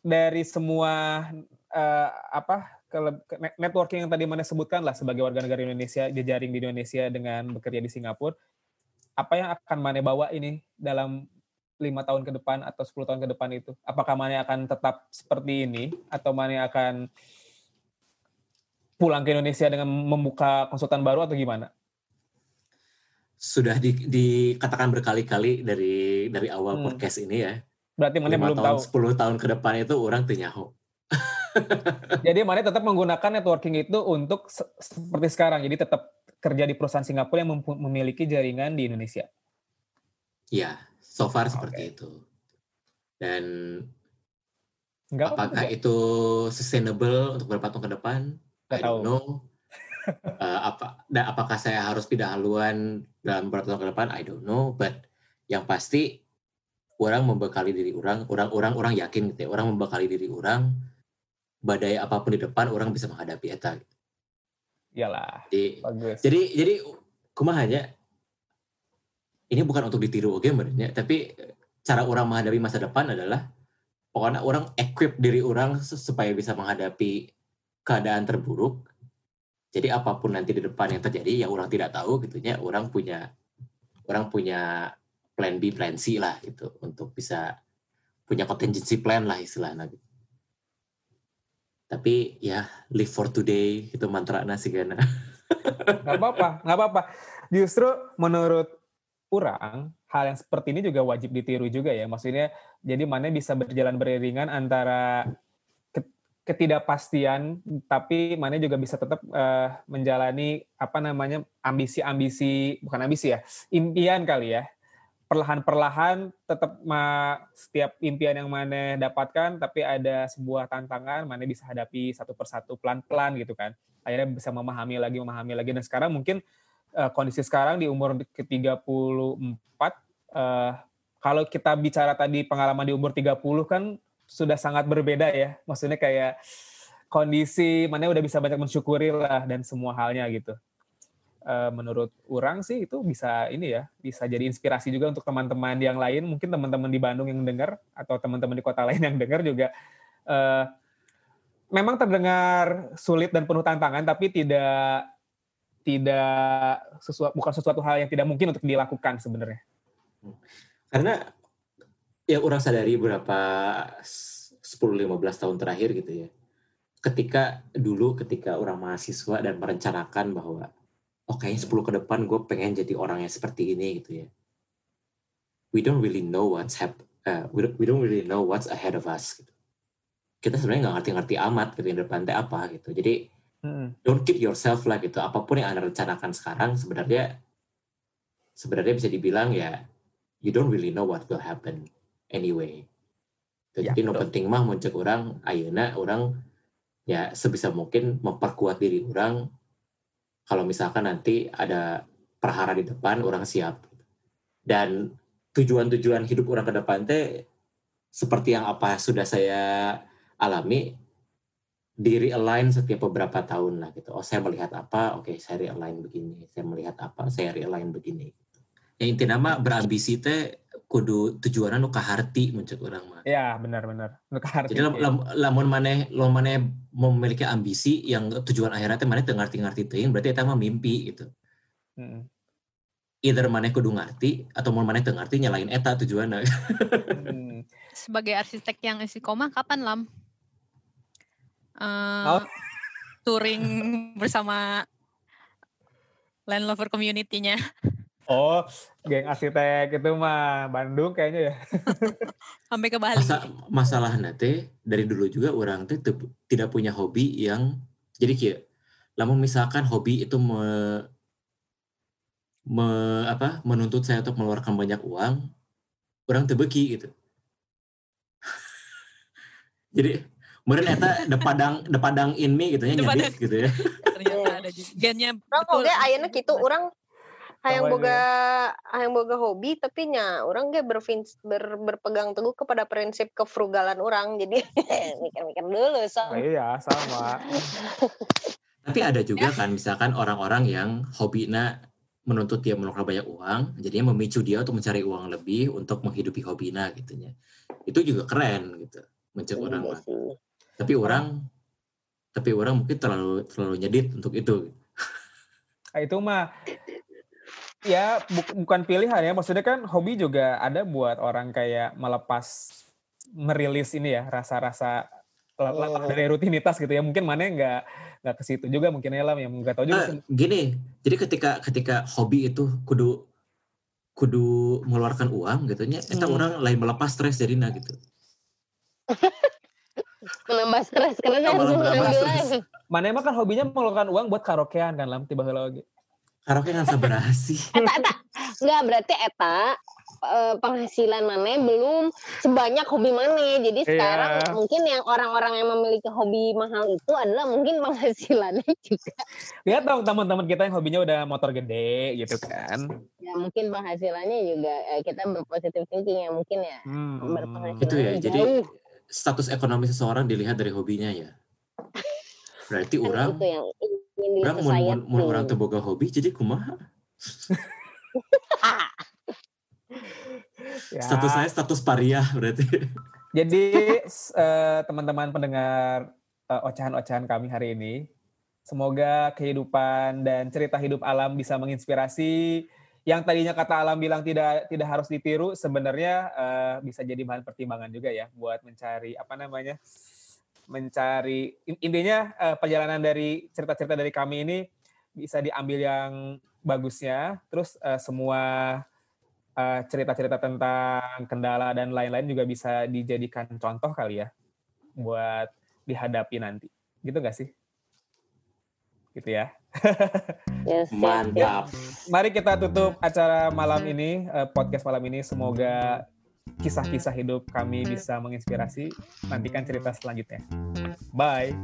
dari semua eh, apa ke- net- networking yang tadi mana sebutkan lah sebagai warga negara Indonesia jejaring di Indonesia dengan bekerja di Singapura, apa yang akan mana bawa ini dalam lima tahun ke depan atau 10 tahun ke depan itu? Apakah mana akan tetap seperti ini atau mana akan pulang ke Indonesia dengan membuka konsultan baru atau gimana?
sudah di, dikatakan berkali-kali dari dari awal
Hmm.
podcast ini ya
Berarti mana
lima
belum
tahun
tahu.
10 tahun ke depan itu orang tenyaho [LAUGHS]
Jadi Mane tetap menggunakan networking itu untuk se- seperti sekarang. Jadi tetap kerja di perusahaan Singapura yang memiliki jaringan di Indonesia.
Ya, so far seperti itu. Dan
Enggak
apakah
juga.
itu sustainable untuk beberapa tahun ke depan?
Nggak
I don't
tahu.
know. [LAUGHS] Eh, apa dan apakah saya harus pindah haluan dalam beberapa tahun ke depan? I don't know. But yang pasti orang membekali diri orang, orang orang orang yakin gitu ya. Orang membekali diri orang badai apa pun di depan orang bisa menghadapi eta.
Iyalah,
Jadi
bagus.
jadi jadi kumahanya ini bukan untuk ditiru oke sebenarnya tapi cara orang menghadapi masa depan adalah pokoknya orang equip diri orang supaya bisa menghadapi keadaan terburuk jadi apa pun nanti di depan yang terjadi yang orang tidak tahu gitu ya orang punya orang punya plan B plan C lah gitu untuk bisa punya contingency plan lah istilahnya gitu. tapi ya live for today itu mantra nasi gana
Nggak apa-apa, nggak apa-apa. Justru menurut orang, hal yang seperti ini juga wajib ditiru juga ya. Maksudnya, jadi mana bisa berjalan beriringan antara ke- ketidakpastian, tapi mana juga bisa tetap eh, menjalani apa namanya ambisi-ambisi, bukan ambisi ya, impian kali ya. Perlahan-perlahan tetap ma, setiap impian yang mana dapatkan, tapi ada sebuah tantangan, mana bisa hadapi satu persatu pelan-pelan gitu kan akhirnya bisa memahami lagi memahami lagi dan sekarang mungkin eh, kondisi sekarang di umur ke-34 eh, kalau kita bicara tadi pengalaman di umur 30 kan sudah sangat berbeda ya. Maksudnya kayak kondisi mana udah bisa banyak mensyukuri lah dan semua halnya gitu. Eh, menurut orang sih itu bisa ini ya bisa jadi inspirasi juga untuk teman-teman yang lain. Mungkin teman-teman di Bandung yang dengar atau teman-teman di kota lain yang dengar juga eh, memang terdengar sulit dan penuh tantangan, tapi tidak tidak sesuatu bukan sesuatu hal yang tidak mungkin untuk dilakukan sebenarnya.
karena yang orang sadari beberapa 10-15 tahun terakhir gitu ya ketika dulu ketika orang mahasiswa dan merencanakan bahwa oh kayaknya 10 ke depan gue pengen jadi orang yang seperti ini gitu ya we don't really know what's uh, we, don't, we don't really know what's ahead of us gitu. kita sebenarnya nggak ngerti-ngerti amat gitu yang depan teh apa gitu jadi
Hmm.
don't kid yourself lah gitu apa pun yang anda rencanakan sekarang sebenarnya sebenarnya bisa dibilang ya you don't really know what will happen anyway
Ya,
jadi no
betul.
penting mah muncul orang ayeuna orang ya sebisa mungkin memperkuat diri orang kalau misalkan nanti ada perhara di depan orang siap dan tujuan-tujuan hidup orang ke depan teh seperti yang apa sudah saya alami di realign setiap beberapa tahun lah gitu. Oh saya melihat apa, oke saya realign begini. Saya melihat apa, saya realign begini. Yang inti nama berambisi teh kudu tujuanan nu kaharti muncul orang mah.
Ya benar-benar. Untuk arti-
Jadi lam, lam, lamun maneh lamun maneh memiliki ambisi yang tujuan akhirnya teh maneh teu ngarti-ngarti teuing berarti eta mah mimpi gitu.
Hmm.
Either maneh kudu ngarti atau mau maneh teu ngarti nyalain eta tujuanna. [LAUGHS]
Hmm.
Sebagai arsitek yang istiqomah kapan lam? Eh,
Oh.
touring bersama land lover community-nya.
Oh, geng arsitek itu mah Bandung kayaknya ya. [LAUGHS]
sampai ke Bali.
Masa, masalah nate dari dulu juga orang teh teu- tidak punya hobi yang jadi kia lamun misalkan hobi itu me, me- apa menuntut saya untuk mengeluarkan banyak uang orang tebeki gitu [LAUGHS] jadi meren eta de padang de padang in me gitu ya gitu ya
Ternyata ada juga. Gennya
Orang oke ayeuna kitu orang hayang boga hayang boga hobi tapi nya orang ge berfins- ber, berpegang teguh kepada prinsip kefrugalan orang jadi [LAUGHS] mikir-mikir dulu so.
Oh, iya, sama. [LAUGHS]
tapi ada juga kan misalkan orang-orang yang hobinya menuntut dia mengeluarkan banyak uang jadinya memicu dia untuk mencari uang lebih untuk menghidupi hobinya gitunya itu juga keren gitu mencari orang
Iya
mah.
sih.
Tapi orang tapi orang mungkin terlalu terlalu nyedit untuk itu.
Ah, itu mah ya bu- bukan pilihan ya. Maksudnya kan hobi juga ada buat orang kayak melepas merilis ini ya rasa-rasa
Hmm.
dari rutinitas gitu ya. Mungkin mana nggak nggak ke situ juga mungkin ya Lam, yang nggak tahu juga
Nah, gini jadi ketika ketika hobi itu kudu kudu mengeluarkan uang gitu nya
Hmm.
orang lain melepas stres jadinya gitu [LAUGHS]
menambah stres karena langsung
menambah stres.
lagi.
mana emang kan hobinya mengeluarkan uang buat karaokean kan Lam tiba heula lagi
karaoke kan sabar sih
eta eta enggak berarti eta
eh, penghasilan mana belum sebanyak hobi mana. Jadi
Iya.
sekarang mungkin yang orang-orang yang memiliki hobi mahal itu adalah mungkin penghasilannya [LAUGHS] juga.
Lihat dong teman-teman kita yang hobinya udah motor gede gitu kan.
Ya mungkin penghasilannya juga eh, kita berpositif thinking ya mungkin ya
Hmm.
berpenghasilan
Itu ya, jadi
jauh.
Status ekonomi seseorang dilihat dari hobinya ya. Berarti
Kan
orang
itu yang ingin
orang mun, mun, mun orang boga hobi jadi kumaha? [LAUGHS]
Ya.
Status saya status pariah berarti.
Jadi eh, teman-teman pendengar eh, ocehan-ocehan kami hari ini, semoga kehidupan dan cerita hidup alam bisa menginspirasi. Yang tadinya kata alam bilang tidak tidak harus ditiru, sebenarnya eh, bisa jadi bahan pertimbangan juga ya buat mencari apa namanya, mencari in- intinya eh, perjalanan dari cerita-cerita dari kami ini bisa diambil yang bagusnya, terus eh, semua eh, cerita-cerita tentang kendala dan lain-lain juga bisa dijadikan contoh kali ya buat dihadapi nanti. Gitu gak sih? Gitu ya.
Yes.
Mantap.
Mari kita tutup acara malam ini, eh, podcast malam ini. Semoga kisah-kisah hidup kami bisa menginspirasi. Nantikan cerita selanjutnya. Bye.